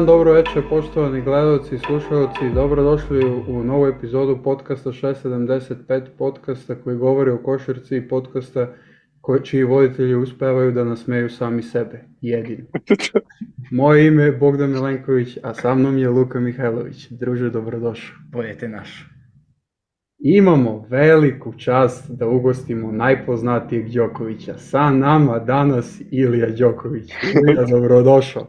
dan, dobro večer poštovani gledalci i slušalci, dobrodošli u novu epizodu podcasta 675, podcasta koji govori o košarci i podcasta koji, čiji voditelji uspevaju da nasmeju sami sebe, jedini. Moje ime je Bogdan Milenković, a sa mnom je Luka Mihajlović. Druže, dobrodošao. Bolje te naš. Imamo veliku čast da ugostimo najpoznatijeg Đokovića. Sa nama danas Ilija Đoković. Ilija, dobrodošao.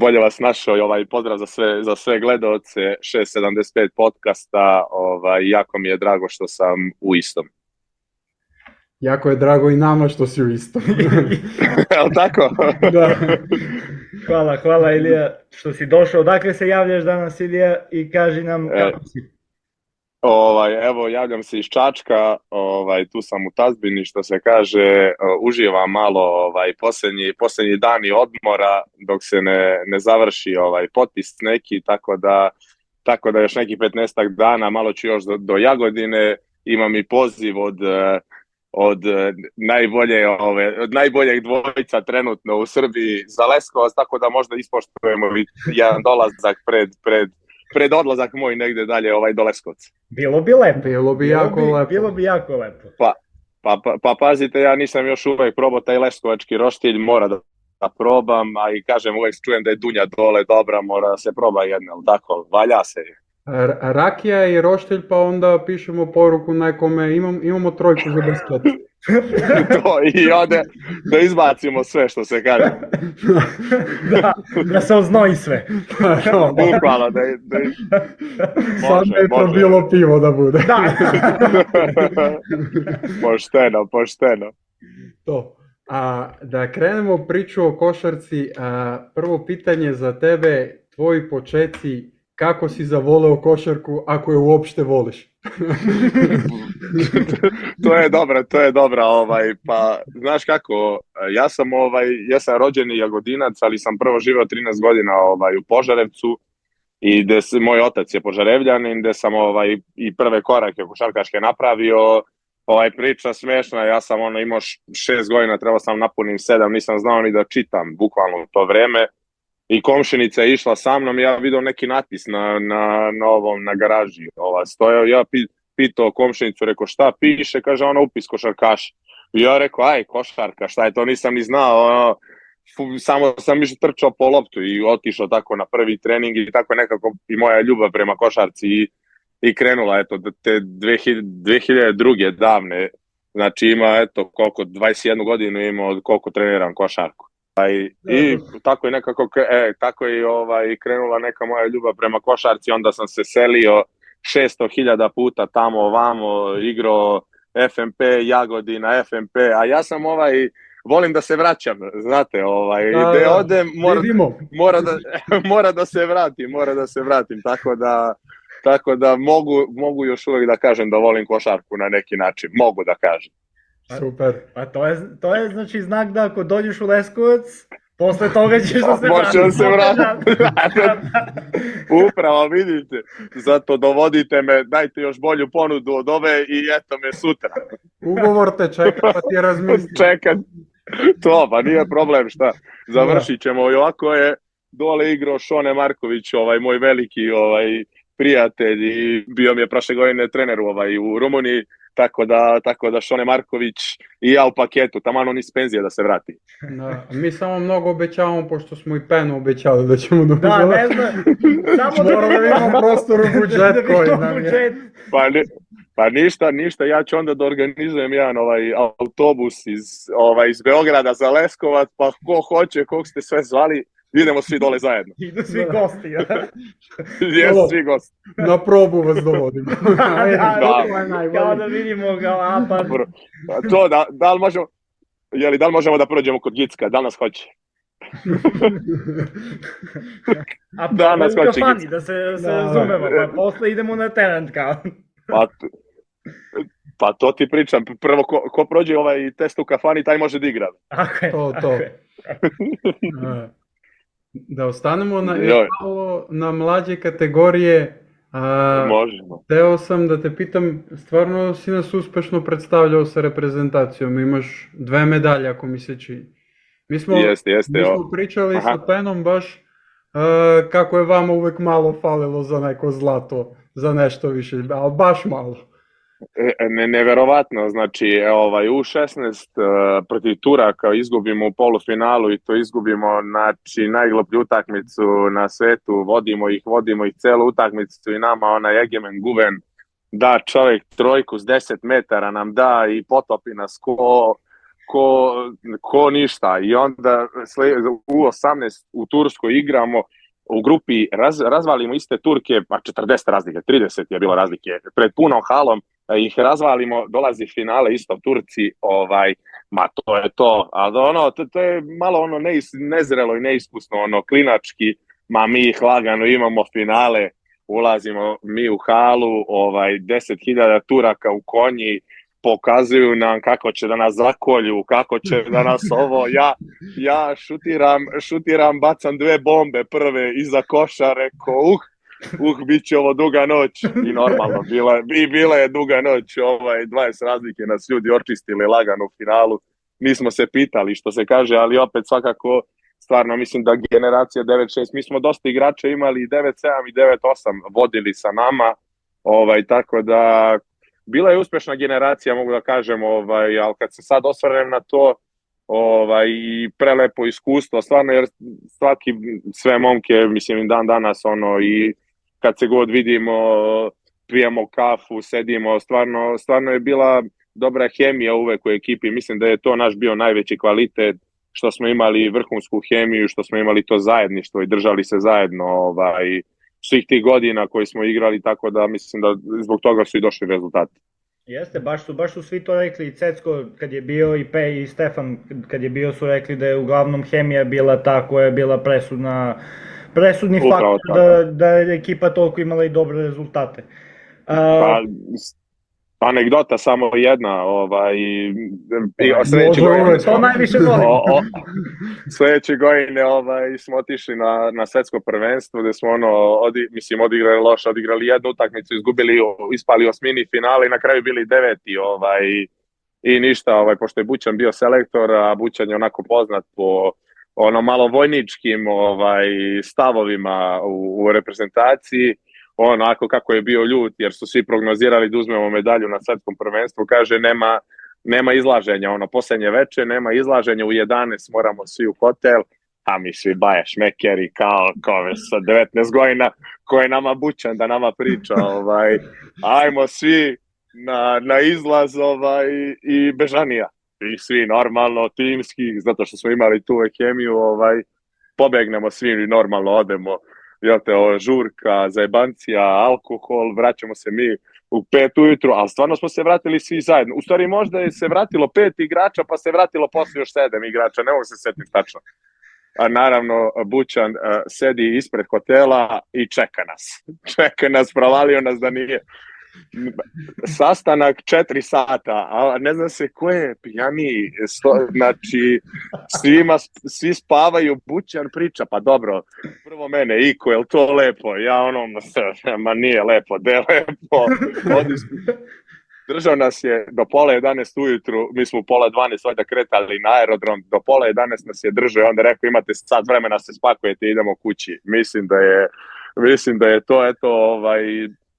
Bolje vas našao i ovaj pozdrav za sve, za sve gledaoce 675 podcasta. Ovaj, jako mi je drago što sam u istom. Jako je drago i nama što si u istom. Jel tako? da. Hvala, hvala Ilija što si došao. Dakle se javljaš danas Ilija i kaži nam E, kako si. Ovaj, evo, javljam se iz Čačka, ovaj, tu sam u Tazbini, što se kaže, uživam malo ovaj, posljednji, posljednji dani odmora dok se ne, ne završi ovaj, potpis neki, tako da, tako da još nekih 15 dana, malo ću još do, do Jagodine, imam i poziv od, eh, od eh, najbolje ove od najboljeg dvojica trenutno u Srbiji za Leskovac tako da možda ispoštujemo jedan dolazak pred pred pred odlazak moj negde dalje ovaj do Leskovca. Bilo bi lepo. Bilo bi jako bi, lepo. Bilo bi jako lepo. Pa, pa, pa pazite, ja nisam još uvek probao taj leskovački roštilj, mora da, da probam, a i kažem, uvek čujem da je Dunja dole dobra, mora da se proba jedna, ali tako, valja se. Rakija i roštilj, pa onda pišemo poruku nekome, imam, imamo trojku za besplat. to i ode da izbacimo sve što se kaže. da, da se oznoji sve. Bukvalno da, da, Sad Može, ne je probilo pivo da bude. Da. pošteno, pošteno. To. A, da krenemo priču o košarci, a, prvo pitanje za tebe, tvoji počeci, kako si zavoleo košarku ako je uopšte voliš? to je dobro, to je dobro, ovaj, pa znaš kako, ja sam ovaj, ja sam rođeni jagodinac, ali sam prvo živeo 13 godina ovaj u Požarevcu i gde se, moj otac je Požarevljanin, gde sam ovaj i prve korake košarkaške napravio, ovaj priča smešna, ja sam ono imao š- šest godina, trebao sam napunim sedam, nisam znao ni da čitam, bukvalno u to vreme. I komšenica je išla sa mnom, ja vidio neki natpis na, na, na ovom, na garaži, ova, stojao, ja pi, pitao komšenicu, rekao šta piše, kaže ona upis košarkaš. I ja rekao, aj košarka, šta je to, nisam ni znao, ono, samo sam išao trčao po loptu i otišao tako na prvi trening i tako nekako i moja ljubav prema košarci i, i krenula, eto, te 2000, 2002. davne, znači ima, eto, koliko, 21 godinu ima od koliko treniram košarku. Ovaj, I tako je nekako, e, tako je i, ovaj, krenula neka moja ljubav prema košarci, onda sam se selio 600.000 puta tamo ovamo, igrao FMP, Jagodina, FMP, a ja sam ovaj, volim da se vraćam, znate, ovaj, Da, gde da, odem, mora, mora, da, mora da se vratim, mora da se vratim, tako da, tako da mogu, mogu još uvek da kažem da volim košarku na neki način, mogu da kažem. Super. Pa to je, to je znači znak da ako dođeš u Leskovac, posle toga ćeš da se Može da se vrati. Upravo, vidite, zato dovodite me, dajte još bolju ponudu od ove i eto me sutra. Ugovor te čeka, pa ti razmisli. Čekaj, to, pa nije problem, šta, završit ćemo i ovako je dole igrao Šone Marković, ovaj moj veliki ovaj prijatelj i bio mi je prošle godine trener ovaj, u Rumuniji, tako da, tako da Šone Marković i ja u paketu, taman on iz penzije da se vrati. Da, mi samo mnogo obećavamo, pošto smo i penu obećali da ćemo da Da, ne znam, samo da Moramo da vidimo prostor u budžet da koji nam je. Pa, ni, pa ništa, ništa, ja ću onda da organizujem jedan ovaj autobus iz, ovaj, iz Beograda za Leskovac, pa ko hoće, kog ste sve zvali, idemo svi dole zajedno. Idu svi Da. gosti. Da, Jesu svi gosti. Na probu vas dovodimo. da, Da. Je najbolje. Kao da vidimo ga, pa... A To, da, da li možemo, jeli, da li možemo da prođemo kod Gicka, da li nas hoće? A Da, pa nas u hoće kafani, Gic. da se, se Da. razumemo, pa posle idemo na teren kao. Pa, pa to ti pričam, prvo ko, ko prođe ovaj test u kafani, taj može da igra. Ako je, To, ako to. je. Da ostanemo na, Joj. malo na mlađe kategorije. A, Možemo. Teo sam da te pitam, stvarno si nas uspešno predstavljao sa reprezentacijom, imaš dve medalje ako mi se čini. Mi smo, Jeste, jeste, mi smo pričali Aha. sa Penom baš e, kako je vama uvek malo falilo za neko zlato, za nešto više, ali baš malo. E, Ne, neverovatno, znači e, ovaj, u 16 uh, protiv Turaka izgubimo u polufinalu i to izgubimo znači, najgloplju utakmicu na svetu, vodimo ih, vodimo ih celu utakmicu i nama onaj Egemen Guven da čovjek trojku s 10 metara nam da i potopi nas ko, ko, ko ništa. I onda u 18 u Turskoj igramo u grupi raz, razvalimo iste Turke, pa 40 razlike, 30 je bilo razlike, pred punom halom ih razvalimo, dolazi finale isto Turci, ovaj, ma to je to, a ono, to, to je malo ono neis, nezrelo i neiskusno, ono klinački, ma mi ih lagano imamo finale, ulazimo mi u halu, ovaj, 10.000 Turaka u konji, pokazuju nam kako će da nas zakolju, kako će da nas ovo, ja, ja šutiram, šutiram, bacam dve bombe prve iza koša, rekao, uh, uh, bit će ovo duga noć. I normalno, bila, i bila je duga noć, ovaj, 20 razlike nas ljudi očistili lagano u finalu, nismo se pitali što se kaže, ali opet svakako stvarno mislim da generacija 9-6, mi smo dosta igrača imali 9-7 i 9-8 vodili sa nama, ovaj, tako da bila je uspešna generacija, mogu da kažem, ovaj, ali kad se sad osvrnem na to, ovaj, i prelepo iskustvo, stvarno, jer svaki, sve momke, mislim, dan danas, ono, i kad se god vidimo, pijemo kafu, sedimo, stvarno, stvarno je bila dobra hemija uvek u ekipi, mislim da je to naš bio najveći kvalitet, što smo imali vrhunsku hemiju, što smo imali to zajedništvo i držali se zajedno, ovaj, svih tih godina koji smo igrali, tako da mislim da zbog toga su i došli rezultati. Jeste, baš su, baš su svi to rekli, Cecko kad je bio i Pe i Stefan kad je bio su rekli da je uglavnom hemija bila ta koja je bila presudna, presudni Upravo faktor tako. da, da je ekipa toliko imala i dobre rezultate. A, Pa, anegdota samo jedna, ovaj, i, i sledeće godine to najviše volim. o, o, sledeće godine ovaj, smo otišli na, na svetsko prvenstvo gde smo ono, odi, mislim, odigrali loše, odigrali jednu utakmicu, izgubili, ispali osmini finale i na kraju bili deveti, ovaj, i ništa, ovaj, pošto je Bućan bio selektor, a Bućan je onako poznat po ono malo vojničkim ovaj stavovima u, u reprezentaciji. Onako kako je bio ljut jer su svi prognozirali da uzmemo medalju na svetskom prvenstvu kaže nema nema izlaženja. Ono poslednje veče nema izlaženja u 11 moramo svi u hotel a mi svi baje šmekeri kao, već sa 19 godina ko je nama bućan da nama priča ovaj, ajmo svi na, na izlaz ovaj, i bežanija i svi normalno timski zato što smo imali tu hemiju ovaj, pobegnemo svi i normalno odemo jel te, o, žurka, zajebancija, alkohol, vraćamo se mi u pet ujutru, ali stvarno smo se vratili svi zajedno. U stvari možda je se vratilo pet igrača, pa se vratilo posle još sedam igrača, ne mogu se setiti tačno. A naravno, Bućan uh, sedi ispred hotela i čeka nas. Čeka nas, provalio nas da nije. Sastanak četiri sata, a ne zna se ko je pijani, sto, znači svima, svi spavaju, Bućan priča, pa dobro, prvo mene, Iko, je to lepo? Ja ono, ma nije lepo, de lepo. Odi, držao nas je do pola 11 ujutru, mi smo u pola 12 valjda kretali na aerodrom, do pola 11 nas je držao i onda rekao imate sad vremena se spakujete i idemo kući. Mislim da je, mislim da je to eto ovaj,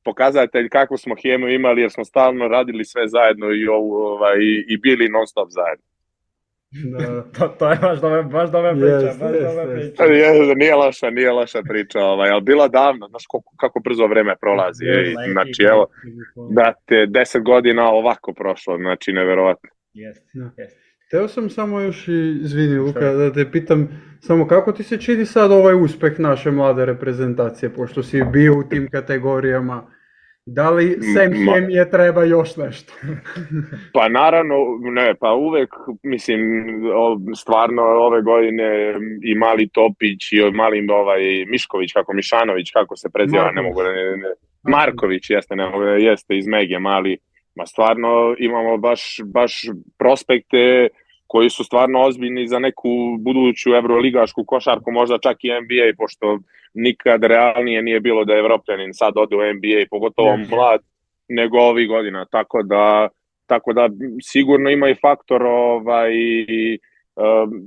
pokazatelj kakvu smo hemiju imali jer smo stalno radili sve zajedno i, ovaj, i bili non stop zajedno. Da. to, to je baš dobra, baš dobra priča, Jeste, baš jeste, dobra jeste. priča. Je, nije loša, nije loša priča, ovaj, ali bila davno, znaš kako, kako brzo vreme prolazi. Jeste, I, znači, evo, da te 10 godina ovako prošlo, znači neverovatno. Jeste, Da. jeste. Teo sam samo još i, izvini Luka, da te pitam, samo kako ti se čini sad ovaj uspeh naše mlade reprezentacije, pošto si bio u tim kategorijama, da li sem Ma- hemije treba još nešto? Pa naravno, ne, pa uvek, mislim, stvarno ove godine i Mali Topić i mali ovaj Mišković, kako Mišanović, kako se preziva, ne mogu da ne, ne, Marković jeste, ne da jeste iz Mege, mali, ma stvarno imamo baš, baš prospekte koji su stvarno ozbiljni za neku buduću evroligašku košarku, možda čak i NBA, pošto nikad realnije nije bilo da Evropljanin sad ode u NBA, pogotovo mlad, nego ovih godina, tako da tako da sigurno ima i faktor ovaj i,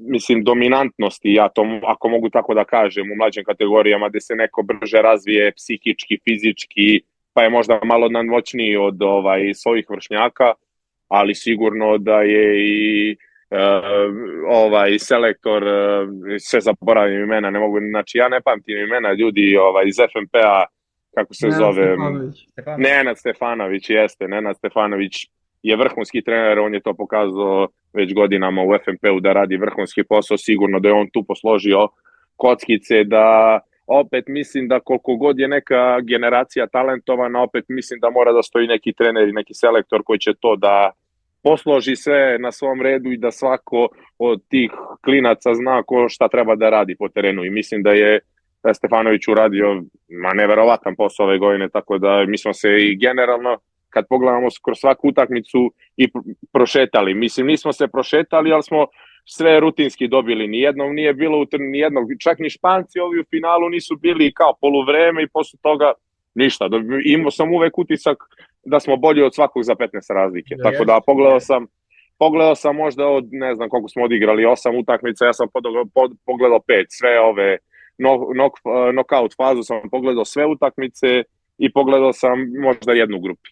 mislim, dominantnosti, ja to, ako mogu tako da kažem, u mlađim kategorijama gde se neko brže razvije psihički, fizički, pa je možda malo nadmoćniji od ovaj, svojih vršnjaka, ali sigurno da je i uh, ovaj selektor uh, sve zaboravim imena, ne mogu, znači ja ne pamtim imena ljudi ovaj iz FNP-a kako se Nenad zove Stefanović. Nenad Stefanović jeste, Nenad Stefanović je vrhunski trener, on je to pokazao već godinama u FNP-u da radi vrhunski posao, sigurno da je on tu posložio kockice da opet mislim da koliko god je neka generacija talentovana, opet mislim da mora da stoji neki trener i neki selektor koji će to da posloži sve na svom redu i da svako od tih klinaca zna ko šta treba da radi po terenu i mislim da je Stefanović uradio ma neverovatan posao ove godine, tako da mi smo se i generalno kad pogledamo kroz svaku utakmicu i prošetali. Mislim, nismo se prošetali, ali smo sve rutinski dobili. Nijednom nije bilo, u nijednog, čak ni Španci ovi u finalu nisu bili kao poluvreme i posle toga ništa. Imao sam uvek utisak da smo bolji od svakog za 15 razlike. Da, Tako da pogledao sam pogledao sam možda od, ne znam koliko smo odigrali, osam utakmica, ja sam pogledao pet, sve ove knock, knockout fazu sam pogledao sve utakmice i pogledao sam možda jednu grupu.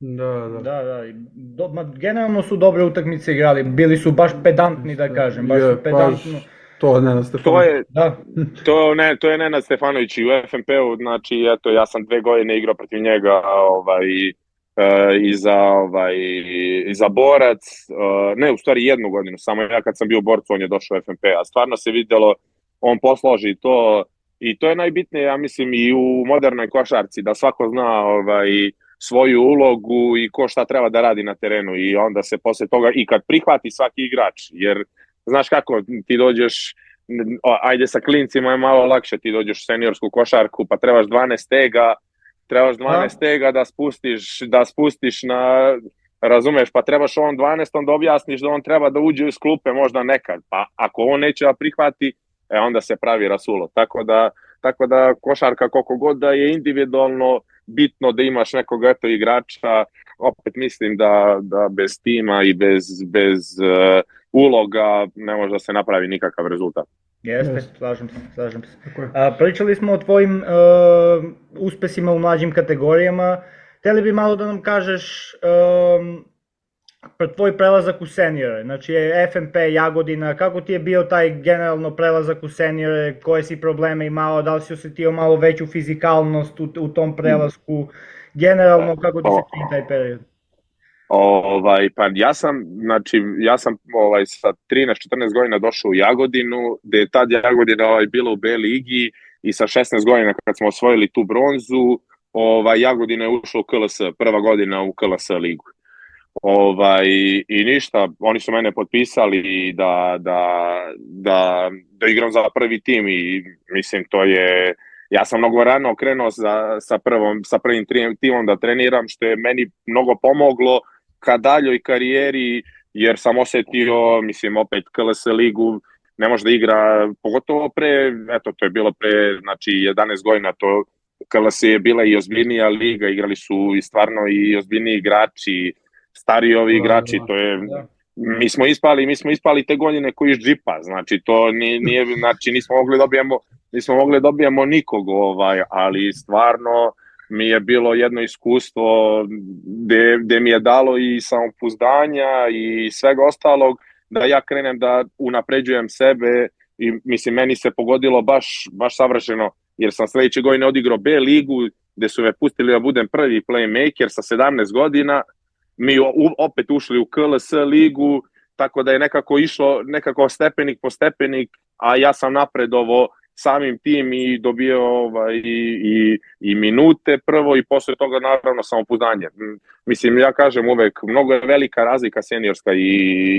Da, da. Da, da. Do, ma, generalno su dobre utakmice igrali, bili su baš pedantni da kažem, baš Je, su pedantno. baš To ne To je, Da, to, ne, to je Nenad Stefanović i u FNP-u, znači eto ja sam dve godine igrao protiv njega ovaj, e, i za, ovaj, i za borac, e, ne u stvari jednu godinu, samo ja kad sam bio borcu on je došao u FNP, a stvarno se videlo, on posloži to i to je najbitnije, ja mislim, i u modernoj košarci, da svako zna ovaj, svoju ulogu i ko šta treba da radi na terenu i onda se posle toga i kad prihvati svaki igrač, jer znaš kako, ti dođeš ajde sa klincima je malo lakše, ti dođeš u seniorsku košarku, pa trebaš 12 tega, trebaš 12 tega da spustiš, da spustiš na razumeš, pa trebaš on 12 da objasniš da on treba da uđe iz klupe možda nekad, pa ako on neće da prihvati, e onda se pravi rasulo. Tako da, tako da košarka koliko god da je individualno bitno da imaš nekog eto igrača, opet mislim da, da bez tima i bez, bez uh, uloga ne može da se napravi nikakav rezultat. Jeste, yes. slažem se, slažem se. A, pričali smo o tvojim uh, uspesima u mlađim kategorijama. Hteli bi malo da nam kažeš um, tvoj prelazak u seniore, znači je FNP Jagodina, kako ti je bio taj generalno prelazak u seniore, koje si probleme imao, da li si osetio malo veću fizikalnost u, u tom prelasku, generalno kako ti se čini taj period? Ovaj, pa ja sam, znači, ja sam ovaj, sa 13-14 godina došao u Jagodinu, gde je tad Jagodina ovaj, bila u B ligi i sa 16 godina kad smo osvojili tu bronzu, ovaj, Jagodina je ušla u KLS, prva godina u KLS ligu. Ovaj, I ništa, oni su mene potpisali da, da, da, da igram za prvi tim i mislim to je, ja sam mnogo rano krenuo sa, sa, prvom, sa prvim timom da treniram, što je meni mnogo pomoglo ka daljoj karijeri, jer sam osetio, mislim, opet KLS ligu, ne može da igra, pogotovo pre, eto, to je bilo pre, znači, 11 godina, to KLS je bila i ozbiljnija liga, igrali su i stvarno i ozbiljniji igrači, stari ovi igrači, to je mi smo ispali, mi smo ispali te godine koji iz džipa, znači to nije, nije znači nismo mogli da dobijemo, nismo mogli da dobijemo nikog ovaj, ali stvarno mi je bilo jedno iskustvo gde, gde mi je dalo i samopouzdanja i svega ostalog da ja krenem da unapređujem sebe i mislim meni se pogodilo baš, baš savršeno jer sam sledeće godine odigrao B ligu gde su me pustili da budem prvi playmaker sa 17 godina. Mi opet ušli u KLS ligu, tako da je nekako išlo nekako stepenik po stepenik, a ja sam napredovo samim tim i dobio ovaj, i, i, i minute prvo i posle toga naravno samopouzdanje. Mislim, ja kažem uvek, mnogo je velika razlika seniorska i,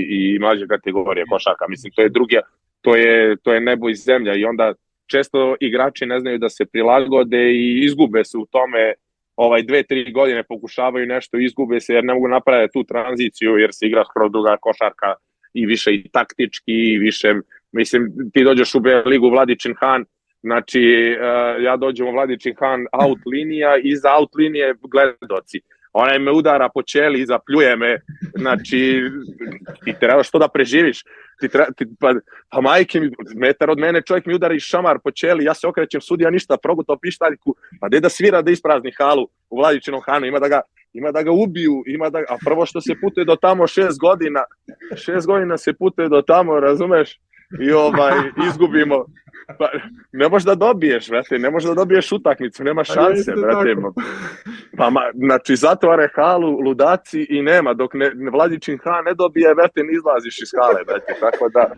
i mlađe kategorije košaka. Mislim, to je druge, to je, to je nebo i zemlja i onda često igrači ne znaju da se prilagode i izgube se u tome ovaj dve, tri godine pokušavaju nešto, izgube se jer ne mogu napraviti tu tranziciju jer se igra skoro druga košarka i više i taktički i više, mislim, ti dođeš u B ligu Vladičin Han, znači uh, ja dođem u Vladičin Han out linija, iza out linije gledoci. onaj me udara po čeli zapljuje me, znači, ti trebaš to da preživiš, ti treba, ti, pa, pa majke mi, metar od mene čovjek mi udari šamar po čeli, ja se okrećem, sudija ništa, progutao pištaljku, pa gde da svira da isprazni halu u Vladićinom hanu, ima da ga, ima da ga ubiju, ima da, a prvo što se putuje do tamo šest godina, šest godina se putuje do tamo, razumeš, i ovaj, izgubimo, pa, ne možeš da dobiješ, brate, ne možeš da dobiješ utakmicu, nema šanse, brate. Pa, ma, znači, zatvore halu, ludaci i nema, dok ne, Vladićin Han ne dobije, brate, ne izlaziš iz hale, brate, tako da,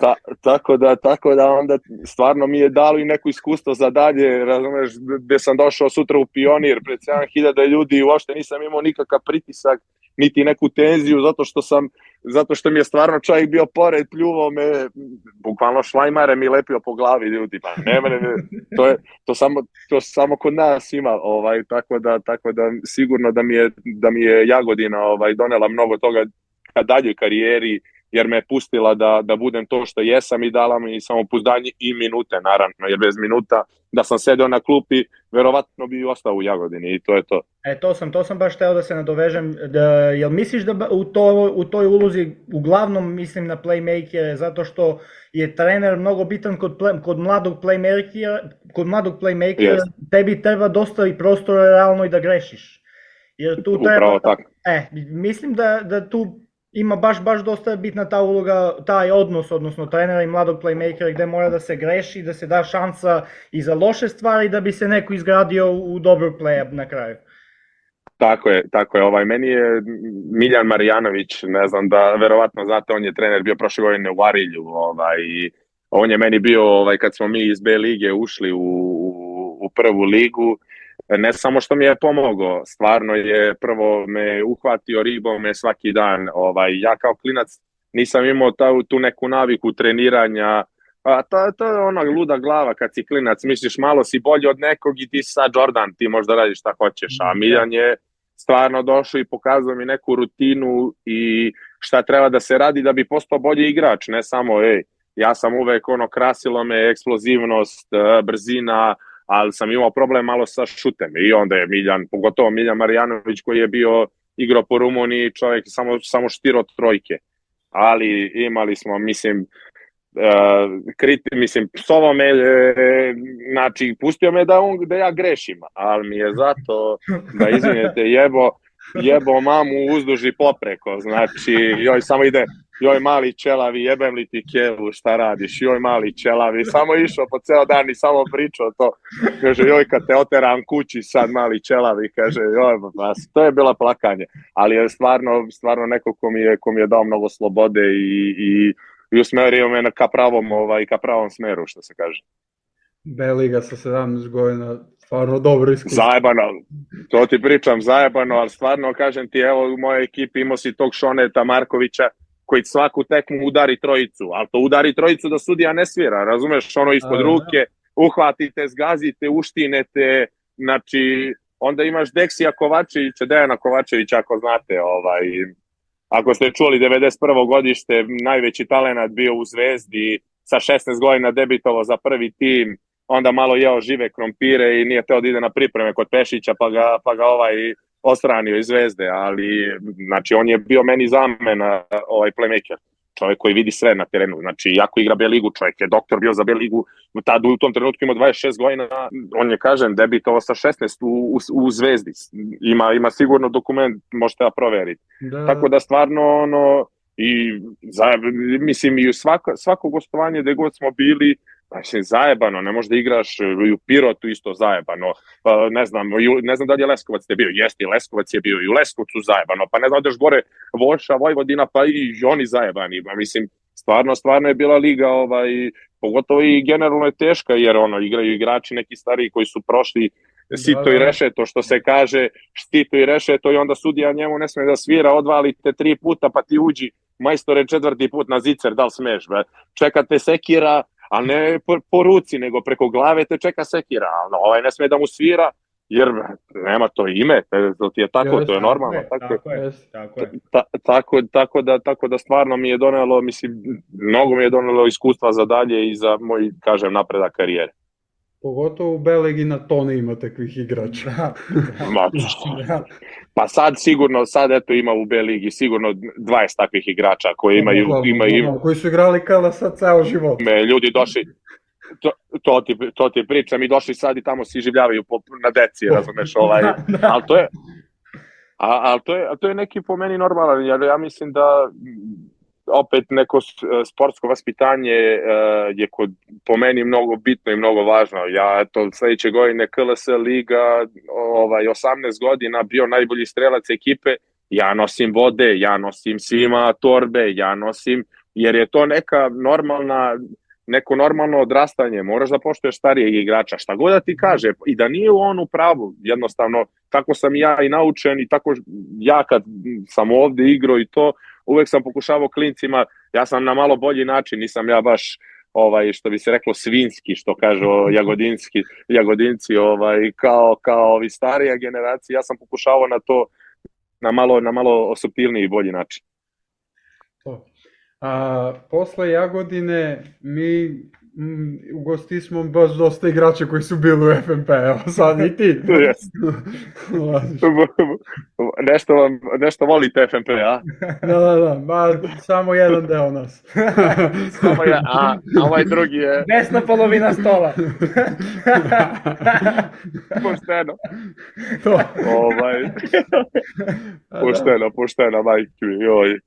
Ta, tako da, tako da onda stvarno mi je dalo i neko iskustvo za dalje, razumeš, gde sam došao sutra u pionir pred 7000 ljudi i uopšte nisam imao nikakav pritisak, niti neku tenziju, zato što sam, zato što mi je stvarno čovjek bio pored, pljuvao me, bukvalno šlajmare mi lepio po glavi ljudi, pa ne, ne, ne to, je, to, samo, to samo kod nas ima, ovaj, tako, da, tako da sigurno da mi je, da mi je Jagodina ovaj, donela mnogo toga ka daljoj karijeri, jer me je pustila da, da budem to što jesam i dala mi samopouzdanje i minute, naravno, jer bez minuta da sam sedeo na klupi, verovatno bi ostao u Jagodini i to je to. E, to sam, to sam baš teo da se nadovežem, da, jel misliš da u, to, u toj ulozi, uglavnom mislim na playmakere, zato što je trener mnogo bitan kod, play, kod mladog playmakera, kod mladog playmakera, yes. tebi treba dosta i prostora realno i da grešiš. Jer tu treba, Upravo tako. E, mislim da, da tu ima baš, baš dosta bitna ta uloga, taj odnos, odnosno trenera i mladog playmakera gde mora da se greši, da se da šansa i za loše stvari da bi se neko izgradio u dobar play na kraju. Tako je, tako je. Ovaj, meni je Miljan Marjanović, ne znam da, verovatno znate, on je trener bio prošle godine u Arilju, ovaj, i on je meni bio, ovaj, kad smo mi iz B lige ušli u, u, u prvu ligu, ne samo što mi je pomogao, stvarno je prvo me uhvatio ribom me svaki dan. Ovaj, ja kao klinac nisam imao ta, tu neku naviku treniranja, a to, to je ona luda glava kad si klinac, misliš malo si bolji od nekog i ti sad Jordan, ti možda radiš šta hoćeš, a mhm, Miljan je stvarno došao i pokazao mi neku rutinu i šta treba da se radi da bi postao bolji igrač, ne samo ej, ja sam uvek ono krasilo me eksplozivnost, brzina, ali sam imao problem malo sa šutem i onda je Miljan, pogotovo Miljan Marjanović koji je bio igrao po Rumuniji, čovjek samo, samo štiro trojke. Ali imali smo, mislim, uh, kriti, mislim, psovo me, e, znači, pustio me da, on, da ja grešim, ali mi je zato, da izvinete, jebo, jebo mamu uzduži popreko, znači, joj samo ide, joj mali čelavi, jebem li ti kevu, šta radiš, joj mali čelavi, samo išao po ceo dan i samo pričao to, kaže, joj kad te oteram kući sad mali čelavi, kaže, joj, pa, to je bila plakanje, ali je stvarno, stvarno neko ko mi je, ko mi je dao mnogo slobode i, i, i usmerio me ka pravom, ovaj, ka pravom smeru, što se kaže. B liga sa 17 godina, stvarno dobro iskustvo. Zajebano, to ti pričam, zajebano, ali stvarno kažem ti, evo u mojoj ekipi imao si tog Šoneta Markovića, koji svaku tekmu udari trojicu, ali to udari trojicu da sudija ne svira, razumeš, ono ispod ruke, uhvatite, zgazite, uštinete, znači, onda imaš Deksija Kovačevića, Dejana Kovačevića, ako znate, ovaj, ako ste čuli 91. godište, najveći talenat bio u Zvezdi, sa 16 godina debitovo za prvi tim, onda malo jeo žive krompire i nije teo da ide na pripreme kod Pešića, pa ga, pa ga ovaj ostranio iz Zvezde, ali znači on je bio meni zamena ovaj playmaker čovjek koji vidi sve na terenu. Znači, jako igra B ligu, čovjek je doktor bio za B ligu, tad u tom trenutku ima 26 godina, on je, kažem, debitovao sa 16 u, u, u Zvezdi. Ima, ima sigurno dokument, možete da proveriti. Da. Tako da stvarno, ono, i za, mislim, i svako, svako gostovanje gde god smo bili, Znači, zajebano, ne možeš da igraš i u Pirotu isto zajebano, pa ne znam, ne znam da li je Leskovac te bio, jeste Leskovac je bio i u Leskovcu zajebano, pa ne znam da gore Voša, Vojvodina, pa i oni zajebani, pa mislim, stvarno, stvarno je bila liga, ovaj, pogotovo i generalno je teška, jer ono, igraju igrači neki stariji koji su prošli sito da, da. i rešeto, što se kaže, štito i rešeto i onda sudija njemu ne sme da svira, odvalite tri puta, pa ti uđi majstore četvrti put na zicer, da li smeš, be? čekate sekira, ali ne po, po ruci, nego preko glave te čeka sekira, ali ovaj ne sme da mu svira, jer nema to ime, to ti je tako, to je normalno. Tako, tako je, tako je. Ta, tako, tako, da, tako da stvarno mi je donelo, mislim, mnogo mi je donelo iskustva za dalje i za moj, kažem, napredak karijere. Pogotovo u Belegi na tone ima takvih igrača. Da, da, da. Pa sad sigurno, sad eto ima u B ligi sigurno 20 takvih igrača koji imaju... Ima, ima, koji su igrali kada sad ceo život. Me, ljudi došli, to, to, ti, to ti pričam i došli sad i tamo se življavaju po, na deci, razumeš, ovaj, da. ali to je, a, ali to je, a to je neki po meni normalan, jer ja mislim da opet neko sportsko vaspitanje je kod, po meni mnogo bitno i mnogo važno. Ja to sledeće godine KLS liga ovaj 18 godina bio najbolji strelac ekipe, ja nosim vode, ja nosim svima torbe, ja nosim jer je to neka normalna neko normalno odrastanje, moraš da poštuješ starijeg igrača, šta god da ti kaže, i da nije on u pravu, jednostavno, tako sam ja i naučen i tako ja kad sam ovde igrao i to, uvek sam pokušavao klincima, ja sam na malo bolji način, nisam ja baš ovaj što bi se reklo svinski što kažu jagodinski jagodinci ovaj kao kao ovi starija generacija ja sam pokušavao na to na malo na malo osupilniji i bolji način. To. A posle Jagodine mi mm, ugosti smo baš dosta igrača koji su bili u FNP, evo sad i ti. nešto, vam, nešto volite FNP, a? da, da, da, ba, samo jedan deo nas. samo ja, a, a ovaj drugi je... Desna polovina stola. pošteno. To. Ovaj, pošteno, pošteno, majke mi, joj.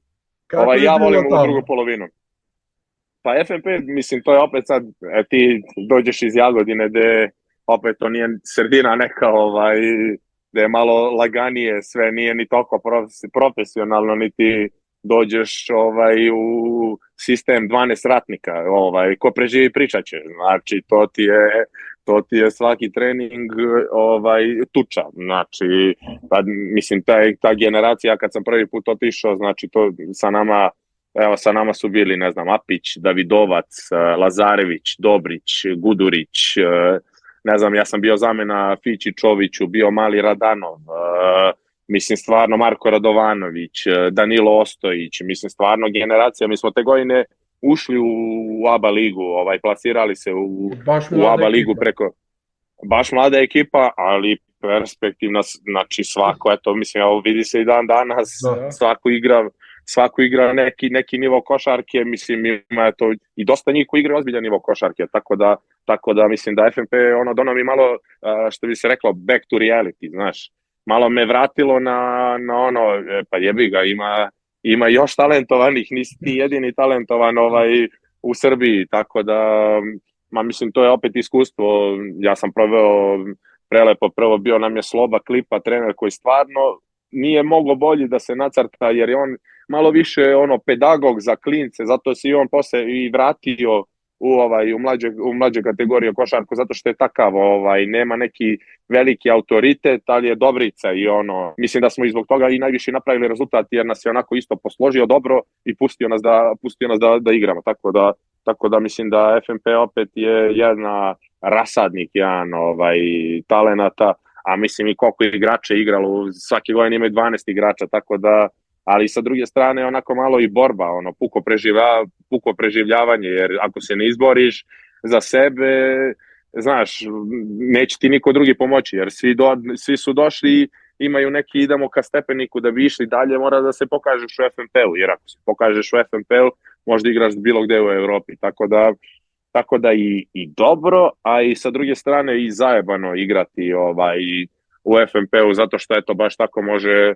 Kako ovaj, ja volim u drugu polovinu. Pa FNP, mislim, to je opet sad, e, ti dođeš iz Jagodine gde opet to nije sredina neka, ovaj, gde je malo laganije, sve nije ni toliko profesionalno, niti dođeš ovaj u sistem 12 ratnika, ovaj ko preživi pričaće. Znači to ti je to ti je svaki trening ovaj tuča. Znači pa mislim ta ta generacija kad sam prvi put otišao, znači to sa nama Evo, sa nama su bili, ne znam, Apić, Davidovac, Lazarević, Dobrić, Gudurić, ne znam, ja sam bio zamena Fići Čoviću, bio Mali Radanov, mislim stvarno Marko Radovanović, Danilo Ostojić, mislim stvarno generacija, mi smo te godine ušli u ABA ligu, ovaj plasirali se u, u ABA ligu preko baš mlada ekipa, ali perspektivna, znači svako, eto, mislim, evo vidi se i dan danas, da. svako igra svako igra neki, neki nivo košarke, mislim ima to i dosta njih koji igra ozbiljan nivo košarke, tako da, tako da mislim da FNP ono dono mi malo, što bi se reklo, back to reality, znaš, malo me vratilo na, na ono, e, pa jebi ga, ima, ima još talentovanih, nisi ti jedini talentovan ovaj, u Srbiji, tako da, ma mislim, to je opet iskustvo, ja sam proveo prelepo, prvo bio nam je Sloba Klipa, trener koji stvarno nije moglo bolji da se nacrta, jer je on malo više ono pedagog za klince, zato se i on posle i vratio u ovaj u mlađe u mlađe kategorije košarku zato što je takav ovaj nema neki veliki autoritet ali je dobrica i ono mislim da smo i zbog toga i najviše napravili rezultat jer nas je onako isto posložio dobro i pustio nas da pustio nas da da igramo. Tako da tako da mislim da FNP opet je jedna rasadnik jedan ovaj talenata a mislim i koliko igrača igralo svake godine imaju 12 igrača tako da ali sa druge strane onako malo i borba, ono puko, preživa, puko preživljavanje, jer ako se ne izboriš za sebe, znaš, neće ti niko drugi pomoći, jer svi, do, svi su došli imaju neki idemo ka stepeniku da bi išli dalje, mora da se pokažeš u FNP-u, jer ako se pokažeš u FNP-u, možda igraš bilo gde u Evropi, tako da tako da i, i dobro, a i sa druge strane i zajebano igrati ovaj u FNP-u zato što eto baš tako može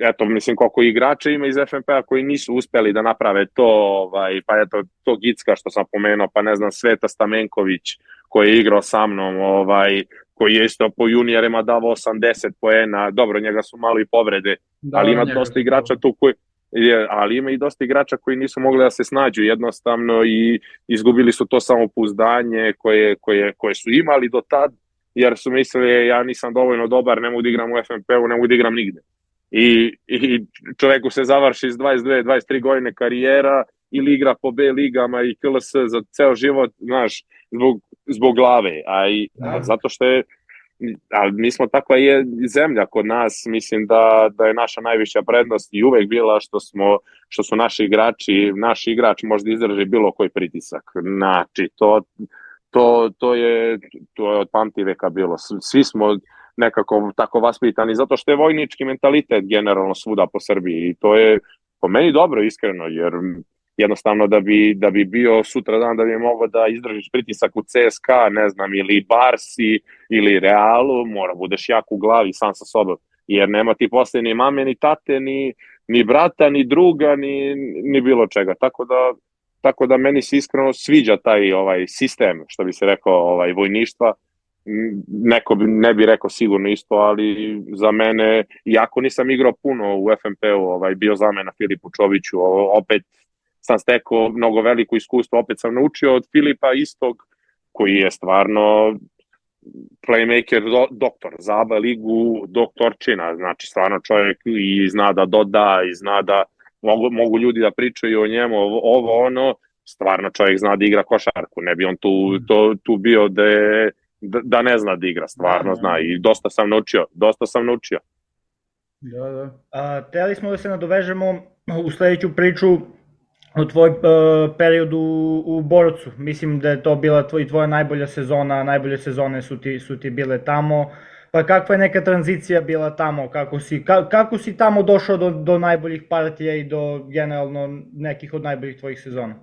eto, mislim, koliko igrača ima iz FNP-a koji nisu uspeli da naprave to, ovaj, pa eto, to Gicka što sam pomenuo, pa ne znam, Sveta Stamenković koji je igrao sa mnom, ovaj, koji je isto po juniorima davao 80 poena, dobro, njega su malo i povrede, da, ali ima dosta igrača tu koji, je, ali ima i dosta igrača koji nisu mogli da se snađu jednostavno i izgubili su to samopouzdanje koje, koje, koje su imali do tad, jer su mislili ja nisam dovoljno dobar, ne mogu da igram u FNP-u, ne mogu da igram nigde i, i čoveku se završi s 22-23 godine karijera ili igra po B ligama i KLS za ceo život, znaš, zbog, zbog glave, a, i, a da. zato što je a mi smo takva je zemlja kod nas, mislim da, da je naša najviša prednost i uvek bila što smo što su naši igrači, naš igrač možda izdrži bilo koji pritisak. Znači, to to, to, je, to je od pamti veka bilo. Svi smo nekako tako vaspitani, zato što je vojnički mentalitet generalno svuda po Srbiji i to je po meni dobro iskreno, jer jednostavno da bi, da bi bio sutra dan da bi mogao da izdržiš pritisak u CSKA, ne znam, ili Barsi, ili Realu, mora budeš jak u glavi sam sa sobom, jer nema ti posle ni mame, ni tate, ni, ni brata, ni druga, ni, ni bilo čega, tako da tako da meni se iskreno sviđa taj ovaj sistem, što bi se rekao, ovaj vojništva, neko bi, ne bi rekao sigurno isto, ali za mene, iako nisam igrao puno u FNP-u, ovaj, bio zamena Filipu Čoviću, opet sam stekao mnogo veliko iskustvo, opet sam naučio od Filipa istog, koji je stvarno playmaker, do, doktor, za ABA ligu, doktorčina, znači stvarno čovjek i zna da doda i zna da mogu, mogu ljudi da pričaju o njemu, ovo, ono, stvarno čovjek zna da igra košarku, ne bi on tu, to, tu bio da, da, da ne zna da igra, stvarno da, zna. I dosta sam naučio, dosta sam naučio. Da, da. A, teli smo da se nadovežemo u sledeću priču u tvoj uh, periodu u, u Borcu. Mislim da je to bila tvoj, tvoja najbolja sezona, najbolje sezone su ti, su ti bile tamo. Pa kakva je neka tranzicija bila tamo? Kako si, ka, kako si tamo došao do, do najboljih partija i do generalno nekih od najboljih tvojih sezona?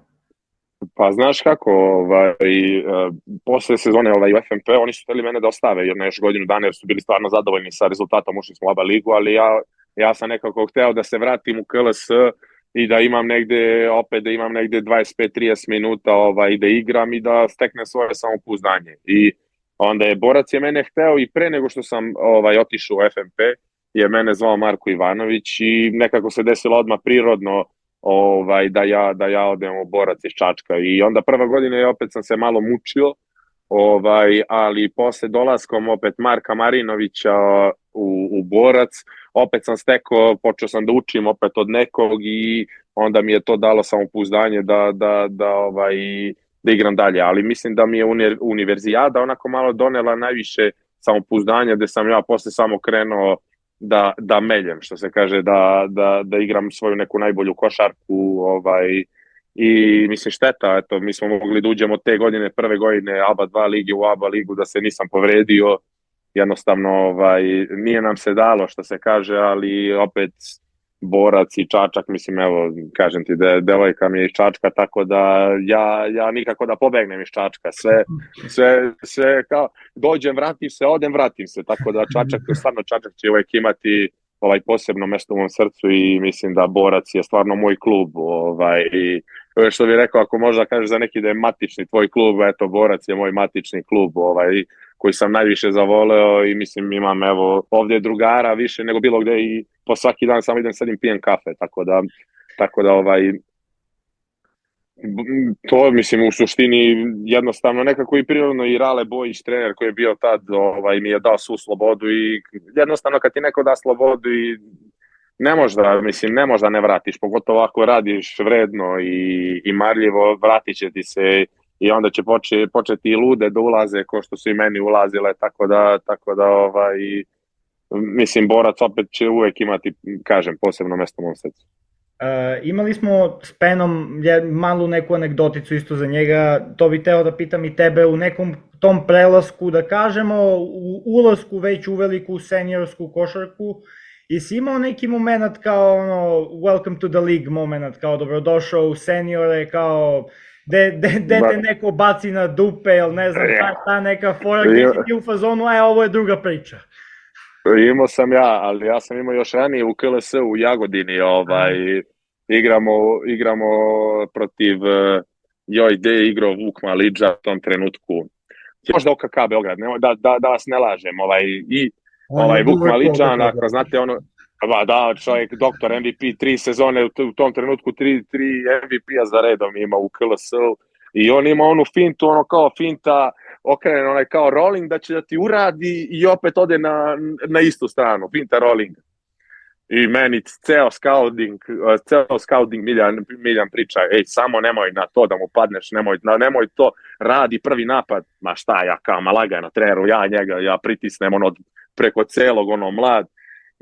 Pa znaš kako, ovaj, uh, posle sezone ovaj, u FNP oni su hteli mene da ostave jer još godinu dana jer su bili stvarno zadovoljni sa rezultatom, ušli smo u ABA ligu, ali ja, ja sam nekako hteo da se vratim u KLS i da imam negde, opet da imam negde 25-30 minuta ovaj, da igram i da steknem svoje samopouzdanje. I onda je Borac je mene hteo i pre nego što sam ovaj, otišao u FMP, je mene zvao Marko Ivanović i nekako se desilo odmah prirodno ovaj, da, ja, da ja odem u Borac iz Čačka. I onda prva godina je opet sam se malo mučio, ovaj, ali posle dolaskom opet Marka Marinovića u, u Borac, opet sam stekao, počeo sam da učim opet od nekog i onda mi je to dalo samopouzdanje da, da, da, ovaj, da igram dalje, ali mislim da mi je univerzijada onako malo donela najviše samopouzdanja gde sam ja posle samo krenuo da, da meljem, što se kaže, da, da, da igram svoju neku najbolju košarku ovaj, i mislim šteta, eto, mi smo mogli da uđemo te godine, prve godine ABA 2 lige u ABA ligu, da se nisam povredio, jednostavno ovaj, nije nam se dalo što se kaže, ali opet borac i čačak, mislim evo, kažem ti da devojka mi je iz čačka, tako da ja, ja nikako da pobegnem iz čačka, sve, sve, sve kao dođem, vratim se, odem, vratim se, tako da čačak, stvarno čačak će uvek imati ovaj posebno mesto u mom srcu i mislim da borac je stvarno moj klub, ovaj, i što bih rekao, ako možda kažeš za neki da je matični tvoj klub, eto, borac je moj matični klub, ovaj, koji sam najviše zavoleo i mislim imam evo ovde drugara više nego bilo gde i po svaki dan samo idem sedim pijem kafe, tako da tako da ovaj to mislim u suštini jednostavno nekako i prirodno i Rale Bojić trener koji je bio tad ovaj mi je dao svu slobodu i jednostavno kad ti neko da slobodu i ne možda, mislim, ne možda ne vratiš, pogotovo ako radiš vredno i, i marljivo, vratit će ti se i onda će poče, početi i lude da ulaze ko što su i meni ulazile, tako da, tako da ovaj, mislim, borac opet će uvek imati, kažem, posebno mesto u mom srcu. Uh, imali smo s Penom malu neku anegdoticu isto za njega, to bih teo da pitam i tebe u nekom tom prelasku, da kažemo, u ulasku već u veliku seniorsku košarku, i si imao neki moment kao ono, welcome to the league moment, kao dobrodošao u seniore, kao de, de, de te neko baci na dupe, ili ne znam, ta, ta neka fora gdje si ti u fazonu, e, ovo je druga priča. Imao sam ja, ali ja sam imao još ranije u KLS u Jagodini, ovaj, igramo, igramo protiv, joj, gde je igrao Vuk Malidža u tom trenutku. Možda OKK Beograd, ne, da, da, da vas ne lažem, ovaj, i ovaj, Vuk Maličan, ako znate ono, Ba da, čovjek, doktor MVP, tri sezone u, tom trenutku, tri, tri MVP-a za redom ima u KLS i on ima onu fintu, ono kao finta, okrene onaj kao rolling da će da ti uradi i opet ode na, na istu stranu, finta rolling. I meni ceo scouting, ceo scouting Miljan, Miljan priča, ej, samo nemoj na to da mu padneš, nemoj, na, nemoj to, radi prvi napad, ma šta ja kao, ma lagano, treneru, ja njega, ja pritisnem ono preko celog, ono, mlad,